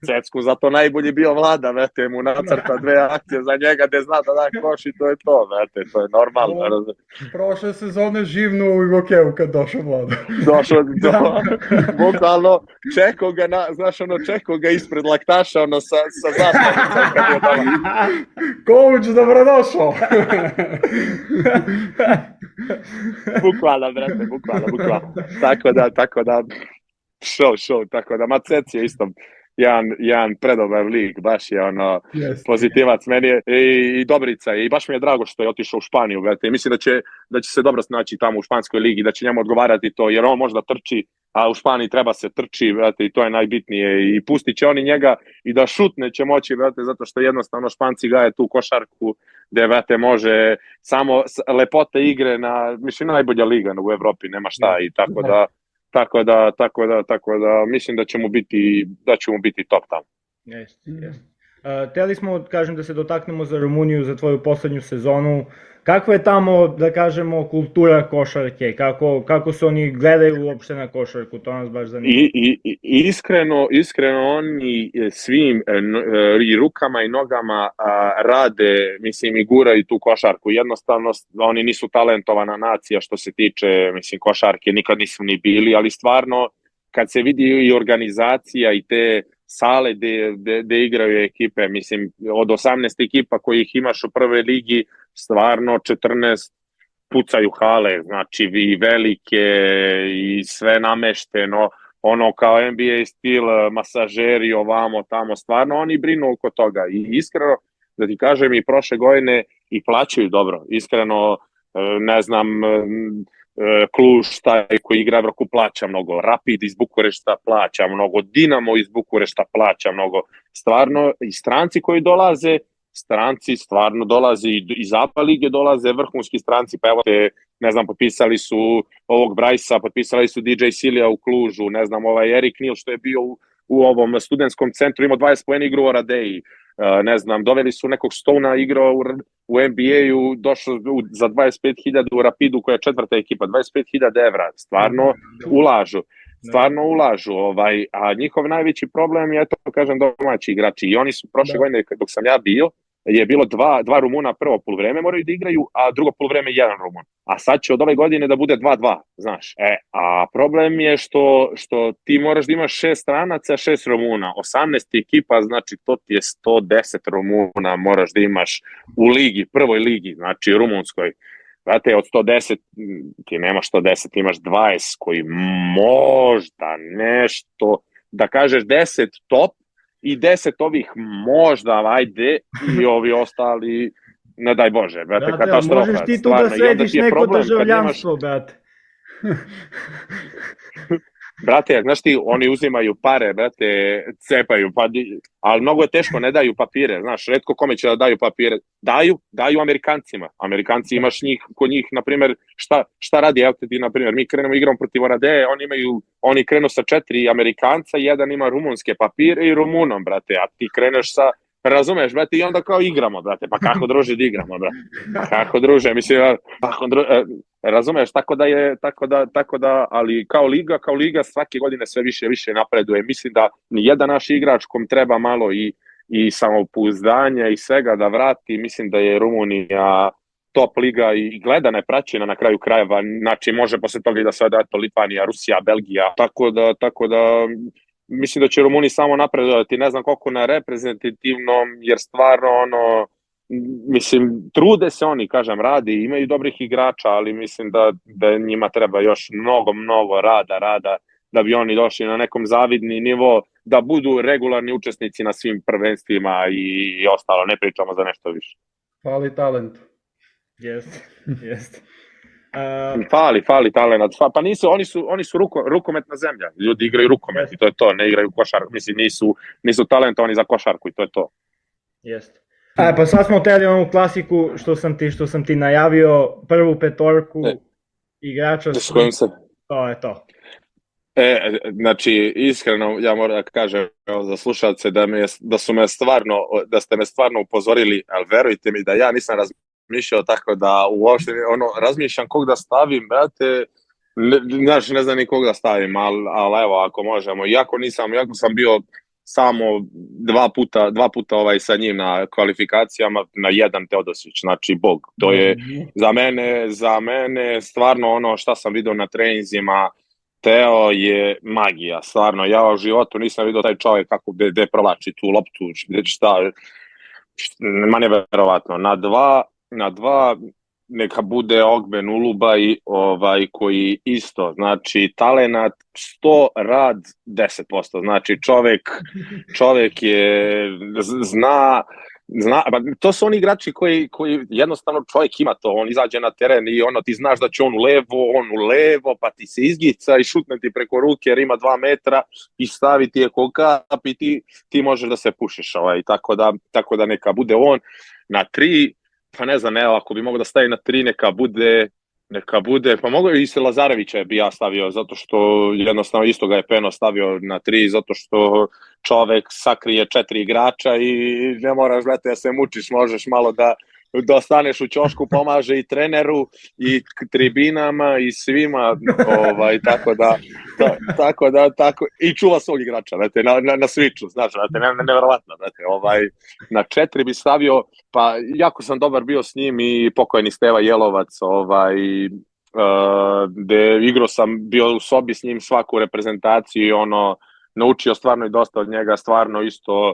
Cecku zato najbolji bio vlada, vete, mu nacrta dve akcije za njega gde zna da da koš i to je to, vete, to je normalno. Pro, prošle sezone živno u Igokevu kad došao vlada. Došao, do, da. bukvalno, čeko ga, na, znaš ono, čeko ga ispred laktaša, ono, sa, sa zastavnicom kad je doma. Ković, dobrodošao. bukvalno, brate, bukvalno, bukvalno. Tako da, tako da, show, show, tako da, Macec je isto jedan, jedan predobar lik, baš je ono yes. pozitivac meni je, i, i Dobrica i baš mi je drago što je otišao u Španiju, brate. I mislim da će, da će se dobro snaći tamo u španskoj ligi, da će njemu odgovarati to, jer on možda trči, a u Španiji treba se trči, brate, i to je najbitnije i pustit će oni njega i da šutne će moći, brate, zato što jednostavno Španci gaje tu košarku gde, brate, može samo lepote igre na, mislim, najbolja liga u Evropi, nema šta i tako da Tako da, tako da, tako da mislim da ćemo biti, da ćemo biti top tamo. Jeste, jeste. Uh, teli smo, kažem, da se dotaknemo za Rumuniju, za tvoju poslednju sezonu. Kakva je tamo, da kažemo, kultura košarke? Kako, kako se oni gledaju uopšte na košarku? To nas baš zanima. I, i, iskreno, iskreno oni svim e, e, i rukama i nogama rade, mislim, i guraju tu košarku. Jednostavno, oni nisu talentovana nacija što se tiče, mislim, košarke, nikad nisu ni bili, ali stvarno, kad se vidi i organizacija i te sale gde, gde, gde igraju ekipe, mislim, od 18 ekipa kojih imaš u prve ligi, stvarno 14 pucaju hale, znači i velike i sve namešteno, ono kao NBA stil, masažeri ovamo tamo, stvarno oni brinu oko toga. I iskreno, da ti kažem i prošle godine i plaćaju dobro, iskreno ne znam, Kluž taj koji igra Evroku plaća mnogo, Rapid iz Bukurešta plaća mnogo, Dinamo iz Bukurešta plaća mnogo. Stvarno, i stranci koji dolaze, stranci stvarno dolaze i iz APA lige dolaze vrhunski stranci, pa evo te, ne znam, potpisali su ovog Brajsa, potpisali su DJ Silija u Klužu, ne znam, ovaj Erik Nil što je bio u, u ovom studentskom centru, imao 20 pojene igru o Radeji, ne znam, doveli su nekog Stona igrao u, u NBA-u, došao za 25.000 u Rapidu koja je četvrta ekipa, 25.000 evra, stvarno ulažu stvarno ulažu, ovaj, a njihov najveći problem je to, kažem, domaći igrači i oni su prošle da. godine, dok sam ja bio, je bilo dva, dva Rumuna prvo polovreme moraju da igraju, a drugo polovreme jedan Rumun. A sad će od ove godine da bude 2-2, znaš. E, a problem je što, što ti moraš da imaš šest stranaca, šest Rumuna. 18 ekipa, znači to ti je 110 Rumuna moraš da imaš u ligi, prvoj ligi, znači rumunskoj. Znate, od 110 ti nemaš 110, imaš 20 koji možda nešto, da kažeš 10 top, i deset ovih možda, ajde, i ovi ostali, ne daj Bože, brate, brate katastrofa. Možeš ti tu da središ neko državljanstvo, brate. brate, znaš ti, oni uzimaju pare, brate, cepaju, pa, ali mnogo je teško, ne daju papire, znaš, redko kome će da daju papire. Daju, daju Amerikancima. Amerikanci imaš njih, kod njih, na primjer, šta, šta radi, evo ti, na primjer, mi krenemo igram protiv Orade, oni imaju, oni krenu sa četiri Amerikanca, jedan ima rumunske papire i Rumunom, brate, a ti kreneš sa Razumeš, brate, i onda kao igramo, brate, pa kako druže da igramo, brate, kako druže, mislim, kako druže, razumeš, tako da je, tako da, tako da, ali kao liga, kao liga svake godine sve više više napreduje, mislim da ni jedan naš igrač kom treba malo i, i samopouzdanja i svega da vrati, mislim da je Rumunija top liga i gledana je praćena na kraju krajeva, znači može posle toga i da se da to Litvanija, Rusija, Belgija, tako da, tako da mislim da će Rumuni samo napredovati, ne znam koliko na reprezentativnom, jer stvarno ono, mislim, trude se oni, kažem, radi, imaju dobrih igrača, ali mislim da, da njima treba još mnogo, mnogo rada, rada, da bi oni došli na nekom zavidni nivo, da budu regularni učesnici na svim prvenstvima i, i ostalo, ne pričamo za nešto više. Fali talent. Jeste, jeste. Uh, fali, fali talent. Pa nisu, oni su, oni su ruko, rukometna zemlja. Ljudi igraju rukomet i to je to, ne igraju košarku. Mislim, nisu, nisu talentovani za košarku i to je to. Jeste. A, pa sad smo teli onu klasiku što sam ti, što sam ti najavio, prvu petorku e, igrača. S kojim se... To je to. E, znači, iskreno, ja moram da kažem evo, za slušalce da, me, da su me stvarno, da ste me stvarno upozorili, ali verujte mi da ja nisam razmišljao tako da uopšte, ono, razmišljam kog da stavim, brate, ne, znači, ne znam ni kog da stavim, ali, ali evo, ako možemo, iako nisam, iako sam bio samo dva puta, dva puta ovaj sa njim na kvalifikacijama na jedan Teodosić, znači bog. To je mhm. za mene, za mene stvarno ono šta sam video na treninzima, Teo je magija, stvarno. Ja u životu nisam video taj čovjek kako gde, gde provlači tu loptu, gde šta, ma verovatno. Na dva, na dva neka bude Ogben Ulubaj ovaj, koji isto, znači talenat 100 rad 10%, znači čovek, čovek je zna Zna, ba, to su oni igrači koji, koji jednostavno čovjek ima to, on izađe na teren i ono ti znaš da će on u levo, on u levo, pa ti se izgica i šutne ti preko ruke jer ima dva metra i stavi ti je kap i ti, ti možeš da se pušiš, ovaj, tako, da, tako da neka bude on na tri, pa ne znam, evo, ako bi mogo da stavi na tri, neka bude neka bude, pa mogu i se Lazarevića bi ja stavio, zato što jednostavno isto ga je Peno stavio na tri, zato što čovek sakrije četiri igrača i ne moraš, gledati da se mučiš, možeš malo da, da ostaneš u ćošku, pomaže i treneru i tribinama i svima, ovaj, tako da, ta, tako da, tako, i čuva svog igrača, znate, na, na, na switchu, znaš, znate, ne, ne, nevjerovatno, znate, ovaj, na četiri bi stavio, pa jako sam dobar bio s njim i pokojni Steva Jelovac, ovaj, uh, gde igrao sam, bio u sobi s njim svaku reprezentaciju i ono, naučio stvarno i dosta od njega, stvarno isto,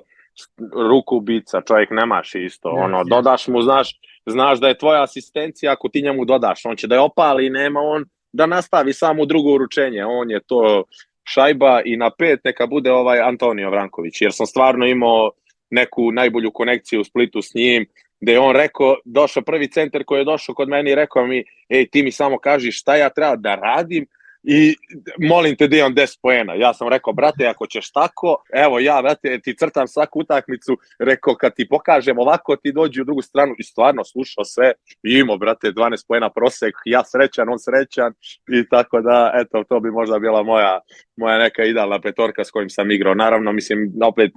ruku ubica, čovjek nemaš isto, yes, ono, yes. dodaš mu, znaš, znaš da je tvoja asistencija ako ti njemu dodaš, on će da je opali nema on da nastavi samo drugo uručenje, on je to šajba i na pet neka bude ovaj Antonio Vranković, jer sam stvarno imao neku najbolju konekciju u Splitu s njim, gde je on rekao, došao prvi centar koji je došao kod meni i rekao mi, ej, ti mi samo kaži šta ja treba da radim i molim te imam 10 poena. Ja sam rekao, brate, ako ćeš tako, evo ja, brate, ti crtam svaku utakmicu, rekao, kad ti pokažem ovako, ti dođi u drugu stranu i stvarno slušao sve imao, brate, 12 poena prosek, ja srećan, on srećan i tako da, eto, to bi možda bila moja, moja neka idealna petorka s kojim sam igrao. Naravno, mislim, opet,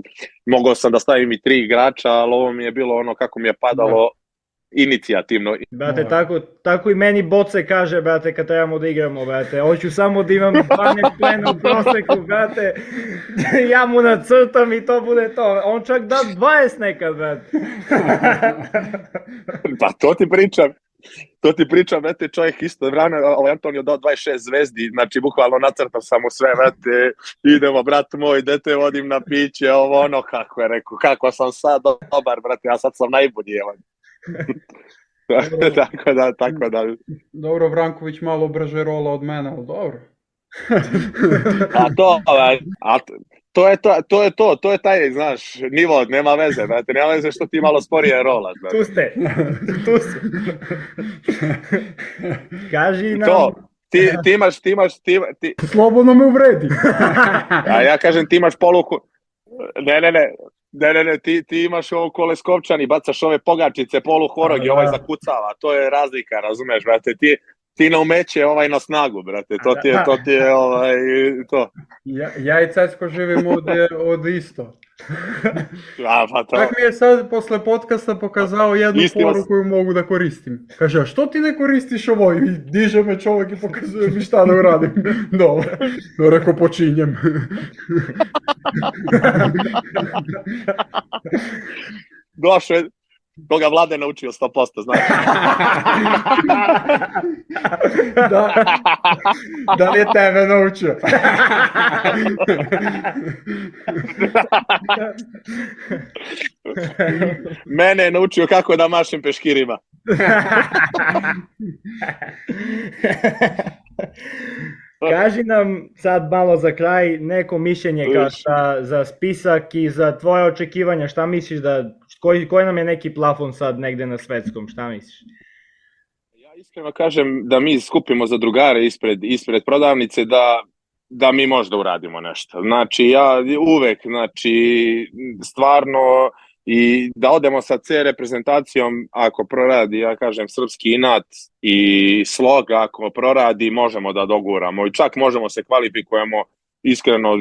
mogao sam da stavim i tri igrača, ali ovo mi je bilo ono kako mi je padalo, inicijativno. Brate, tako, tako i meni Boce kaže, brate, kad trebamo da igramo, brate. Hoću samo da imam 12 plena u proseku, brate. ja mu nacrtam i to bude to. On čak da 20 nekad, brate. pa to ti pričam. To ti pričam, brate, čovjek isto vrana, ovaj Antonio dao 26 zvezdi, znači bukvalno nacrtao sam mu sve, brate, idemo, brat moj, dete vodim na piće, ovo ono, kako je rekao, kako sam sad dobar, brate, ja sad sam najbolji, evo. tako da, tako da. Dobro, Vranković malo brže rola od mene, ali dobro. a to, a to je to, to je to, to je taj, znaš, nivo, nema veze, brate, nema veze što ti malo sporije rola. Brate. Tu ste, tu ste. Kaži nam... To, ti, ti imaš, ti imaš, ti, ti... Slobodno me uvredi. a ja kažem, ti imaš poluku, ne, ne, ne, Ne, ne, ne, ti, ti imaš ovo koleskovčani, bacaš ove pogačice, polu horog i ovaj da. zakucava, to je razlika, razumeš, brate, ti, ti na umeće ovaj na snagu, brate, to ti je, to ti je, ovaj, to. Ja, ja i Cecko živimo od, od isto. A, pa to. Tak mi je sad posle podcasta pokazao jednu Isti poru koju mogu da koristim. Kaže, a što ti ne koristiš ovo? I diže me čovjek i pokazuje mi šta da uradim. Dobro, no, rekao počinjem. Došao je, Koga vlade naučio 100%, znaš. da, da li je tebe naučio? Mene je naučio kako da mašem peškirima. Kaži nam sad malo za kraj neko mišljenje kao šta, za spisak i za tvoje očekivanja, šta misliš da, koji, koji nam je neki plafon sad negde na svetskom, šta misliš? Ja iskreno kažem da mi skupimo za drugare ispred, ispred prodavnice da da mi možda uradimo nešto. Znači, ja uvek, znači, stvarno, i da odemo sa C reprezentacijom, ako proradi, ja kažem, srpski inat i slog, ako proradi, možemo da doguramo i čak možemo se kvalifikujemo iskreno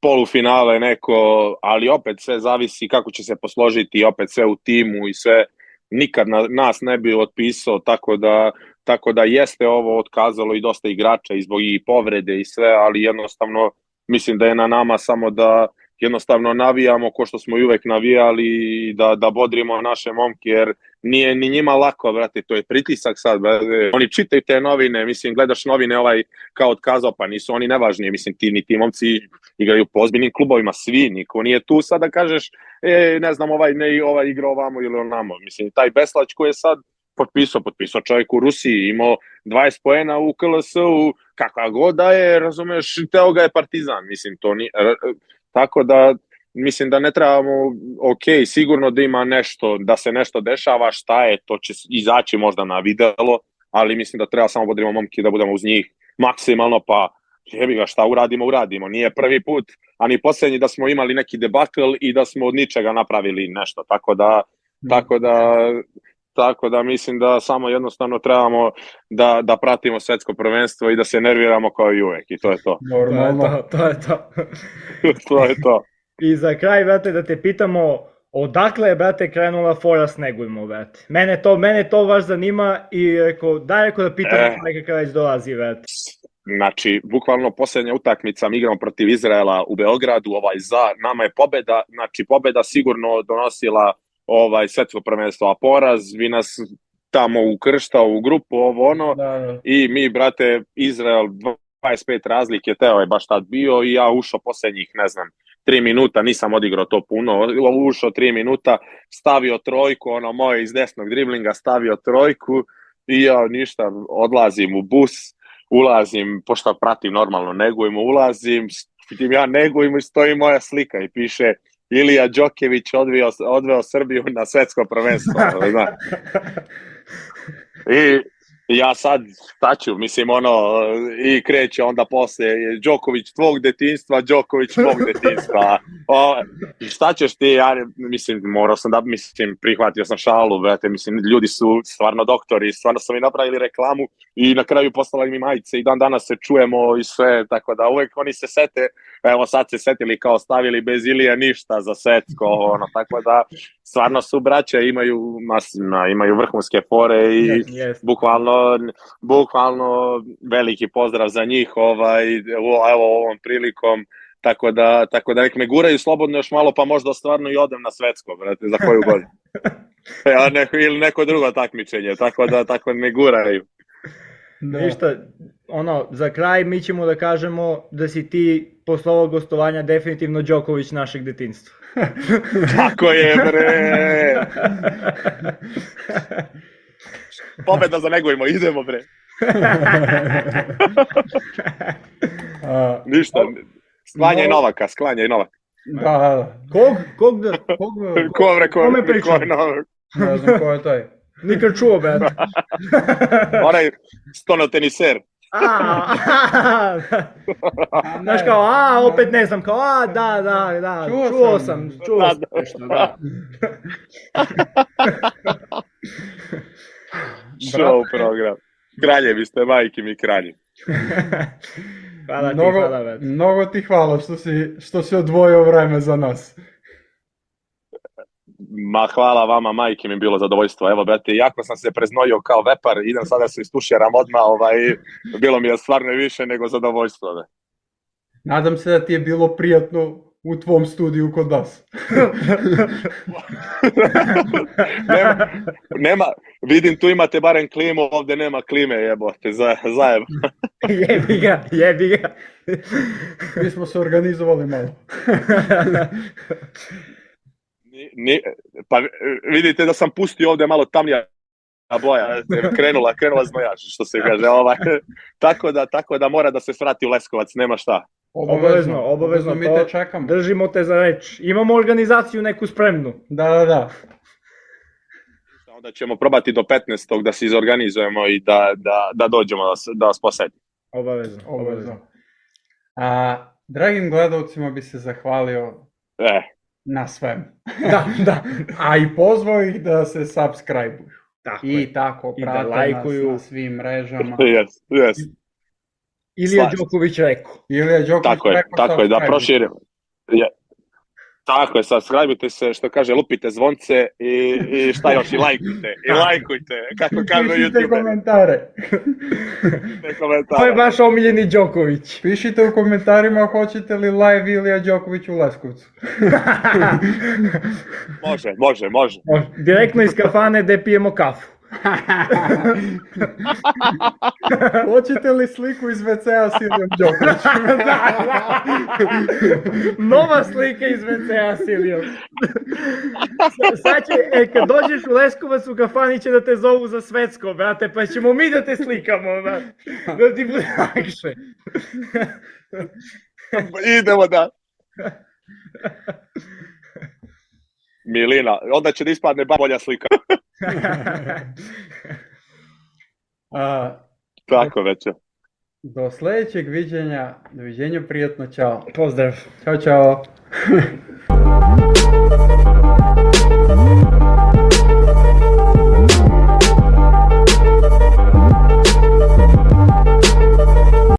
polufinale neko, ali opet sve zavisi kako će se posložiti, opet sve u timu i sve, nikad na, nas ne bi otpisao, tako da, tako da jeste ovo otkazalo i dosta igrača i zbog i povrede i sve, ali jednostavno mislim da je na nama samo da jednostavno navijamo ko što smo i uvek navijali da, da bodrimo naše momke, jer nije ni njima lako, brate, to je pritisak sad, brate. Oni čitaju te novine, mislim, gledaš novine ovaj kao odkazao, pa nisu oni nevažni, mislim, ti ni ti momci igraju po ozbiljnim klubovima, svi, niko nije tu sad da kažeš, e, ne znam, ovaj ne ovaj igra ovamo ili onamo, mislim, taj Beslać koji je sad potpisao, potpisao čovjek u Rusiji, imao 20 poena u KLS-u, kakva god da je, razumeš, teo ga je Partizan, mislim, to ni, Tako da mislim da ne trebamo, ok, sigurno da ima nešto, da se nešto dešava, šta je, to će izaći možda na videlo, ali mislim da treba samo vodimo momki da budemo uz njih maksimalno, pa jebi ga šta uradimo, uradimo. Nije prvi put, a ni poslednji da smo imali neki debakl i da smo od ničega napravili nešto. Tako da, tako da tako da mislim da samo jednostavno trebamo da, da pratimo svetsko prvenstvo i da se nerviramo kao i uvek i to je to. Normalno. To je to. To je to. to, je to. I za kraj, brate, da te pitamo, odakle je, brate, krenula fora s Negujmo, brate? Mene to, mene to baš zanima i rekao, daj rekao da pitamo e, nekakav već dolazi, brate. Znači, bukvalno posljednja utakmica mi igramo protiv Izraela u Beogradu, ovaj za, nama je pobeda, znači pobeda sigurno donosila ovaj svetsko prvenstvo, a poraz vi nas tamo ukrštao u grupu, ovo ono, da, da. i mi, brate, Izrael 25 razlike, teo je baš tad bio i ja ušao poslednjih, ne znam, 3 minuta, nisam odigrao to puno, ušao 3 minuta, stavio trojku, ono moje iz desnog driblinga stavio trojku i ja ništa, odlazim u bus, ulazim, pošto pratim normalno, negujem, ulazim, vidim ja negujem i stoji moja slika i piše Ilija Đokević odveo, odveo Srbiju na svetsko prvenstvo. Zna. I ja sad taću, mislim ono, i kreće onda posle Đoković tvog detinstva, Đoković tvog detinstva. O, šta ćeš ti, ja, mislim, morao sam da, mislim, prihvatio sam šalu, brate, mislim, ljudi su stvarno doktori, stvarno su mi napravili reklamu i na kraju poslali mi majice i dan danas se čujemo i sve, tako da uvek oni se sete, evo sad se setili kao stavili bez Ilija ništa za setko, ono, tako da stvarno su braća, imaju, masima, imaju vrhunske fore i yes, yes. bukvalno bukvalno veliki pozdrav za njih ovaj, evo ovom prilikom tako da, tako da nek me guraju slobodno još malo pa možda stvarno i odem na svetsko brate, za koju godinu ja, neko, ili neko drugo takmičenje tako da tako me guraju Da. Ništa, ono, za kraj mi ćemo da kažemo da si ti posle ovog gostovanja definitivno Đoković našeg detinstva. Tako je, bre! Pobeda za negojmo, idemo bre. Ništa, sklanjaj Novaka, sklanjaj Novaka. Da, da, da. Kog? Kog da? Kog, ko, bre, ko, kome pričam? Ko je Novak? Ne znam ko je taj. Nikad čuo, be. Onaj stonoteniser. A, Znaš kao, a, opet ne znam, kao, a, da, da, da, čuo, čuo sam, sam, čuo Da, sam nešto, da. Show program. Kraljevi ste, majke mi kralji. hvala ti, Mnogo, hvala već. mnogo ti hvala što si, što si odvojio vreme za nas. Ma hvala vama, majke mi je bilo zadovoljstvo. Evo, brate, jako sam se preznojio kao vepar, idem sada da se istuširam odmah, ovaj, bilo mi je stvarno više nego zadovoljstvo. Da. Nadam se da ti je bilo prijatno u tvom studiju kod nas. nema, nema, vidim tu imate barem klimu, ovde nema klime, jebote, za, zajeb. jebi ga, jebi ga. Mi smo se organizovali malo. Ni, pa vidite da sam pustio ovde malo tamnija boja, krenula, krenula znojač, što se kaže, ovaj, tako da, tako da mora da se svrati u Leskovac, nema šta. Obavezno, obavezno, mi to te čekamo. držimo te za reč. Imamo organizaciju neku spremnu. Da, da, da. Onda ćemo probati do 15. da se izorganizujemo i da, da, da dođemo da, da vas posetimo. Obavezno, obavezno. Obavezno. A, dragim gledalcima bi se zahvalio E, na svemu. Da, da. A i pozvao ih da se subscribe-uju. Tako je. I tako I da prate nas lajkuju. na svim mrežama. jes, jes. Ilija. Đoković rekao. Ilija Đoković Tako je, rekao tako je, da proširimo. Je. Tako je, subscribeujte se, što kaže, lupite zvonce i, i šta još, i lajkujte, i lajkujte, kako kažu Pišite YouTube, komentare. ne komentara. To je baš omiljeni Đoković. Pišite u komentarima hoćete li live Ilija Đoković u Leskovcu. Može, može, može. Direktno iz kafane gde pijemo kafu. Hoćete li sliku iz WC-a s Ilijom Đokovićem? Nova slika iz WC-a s Ilijom. Sa- Sad će, e, kad dođeš u Leskovac u kafani će da te zovu za svetsko, brate, pa ćemo mi da te slikamo, brate. Da ti bude lakše. Idemo da. Milina, onda će da ispadne ba- bolja slika. A, Tako veće. do sledećeg viđenja, doviđenja, prijatno, čao. Pozdrav. Ćao, čao.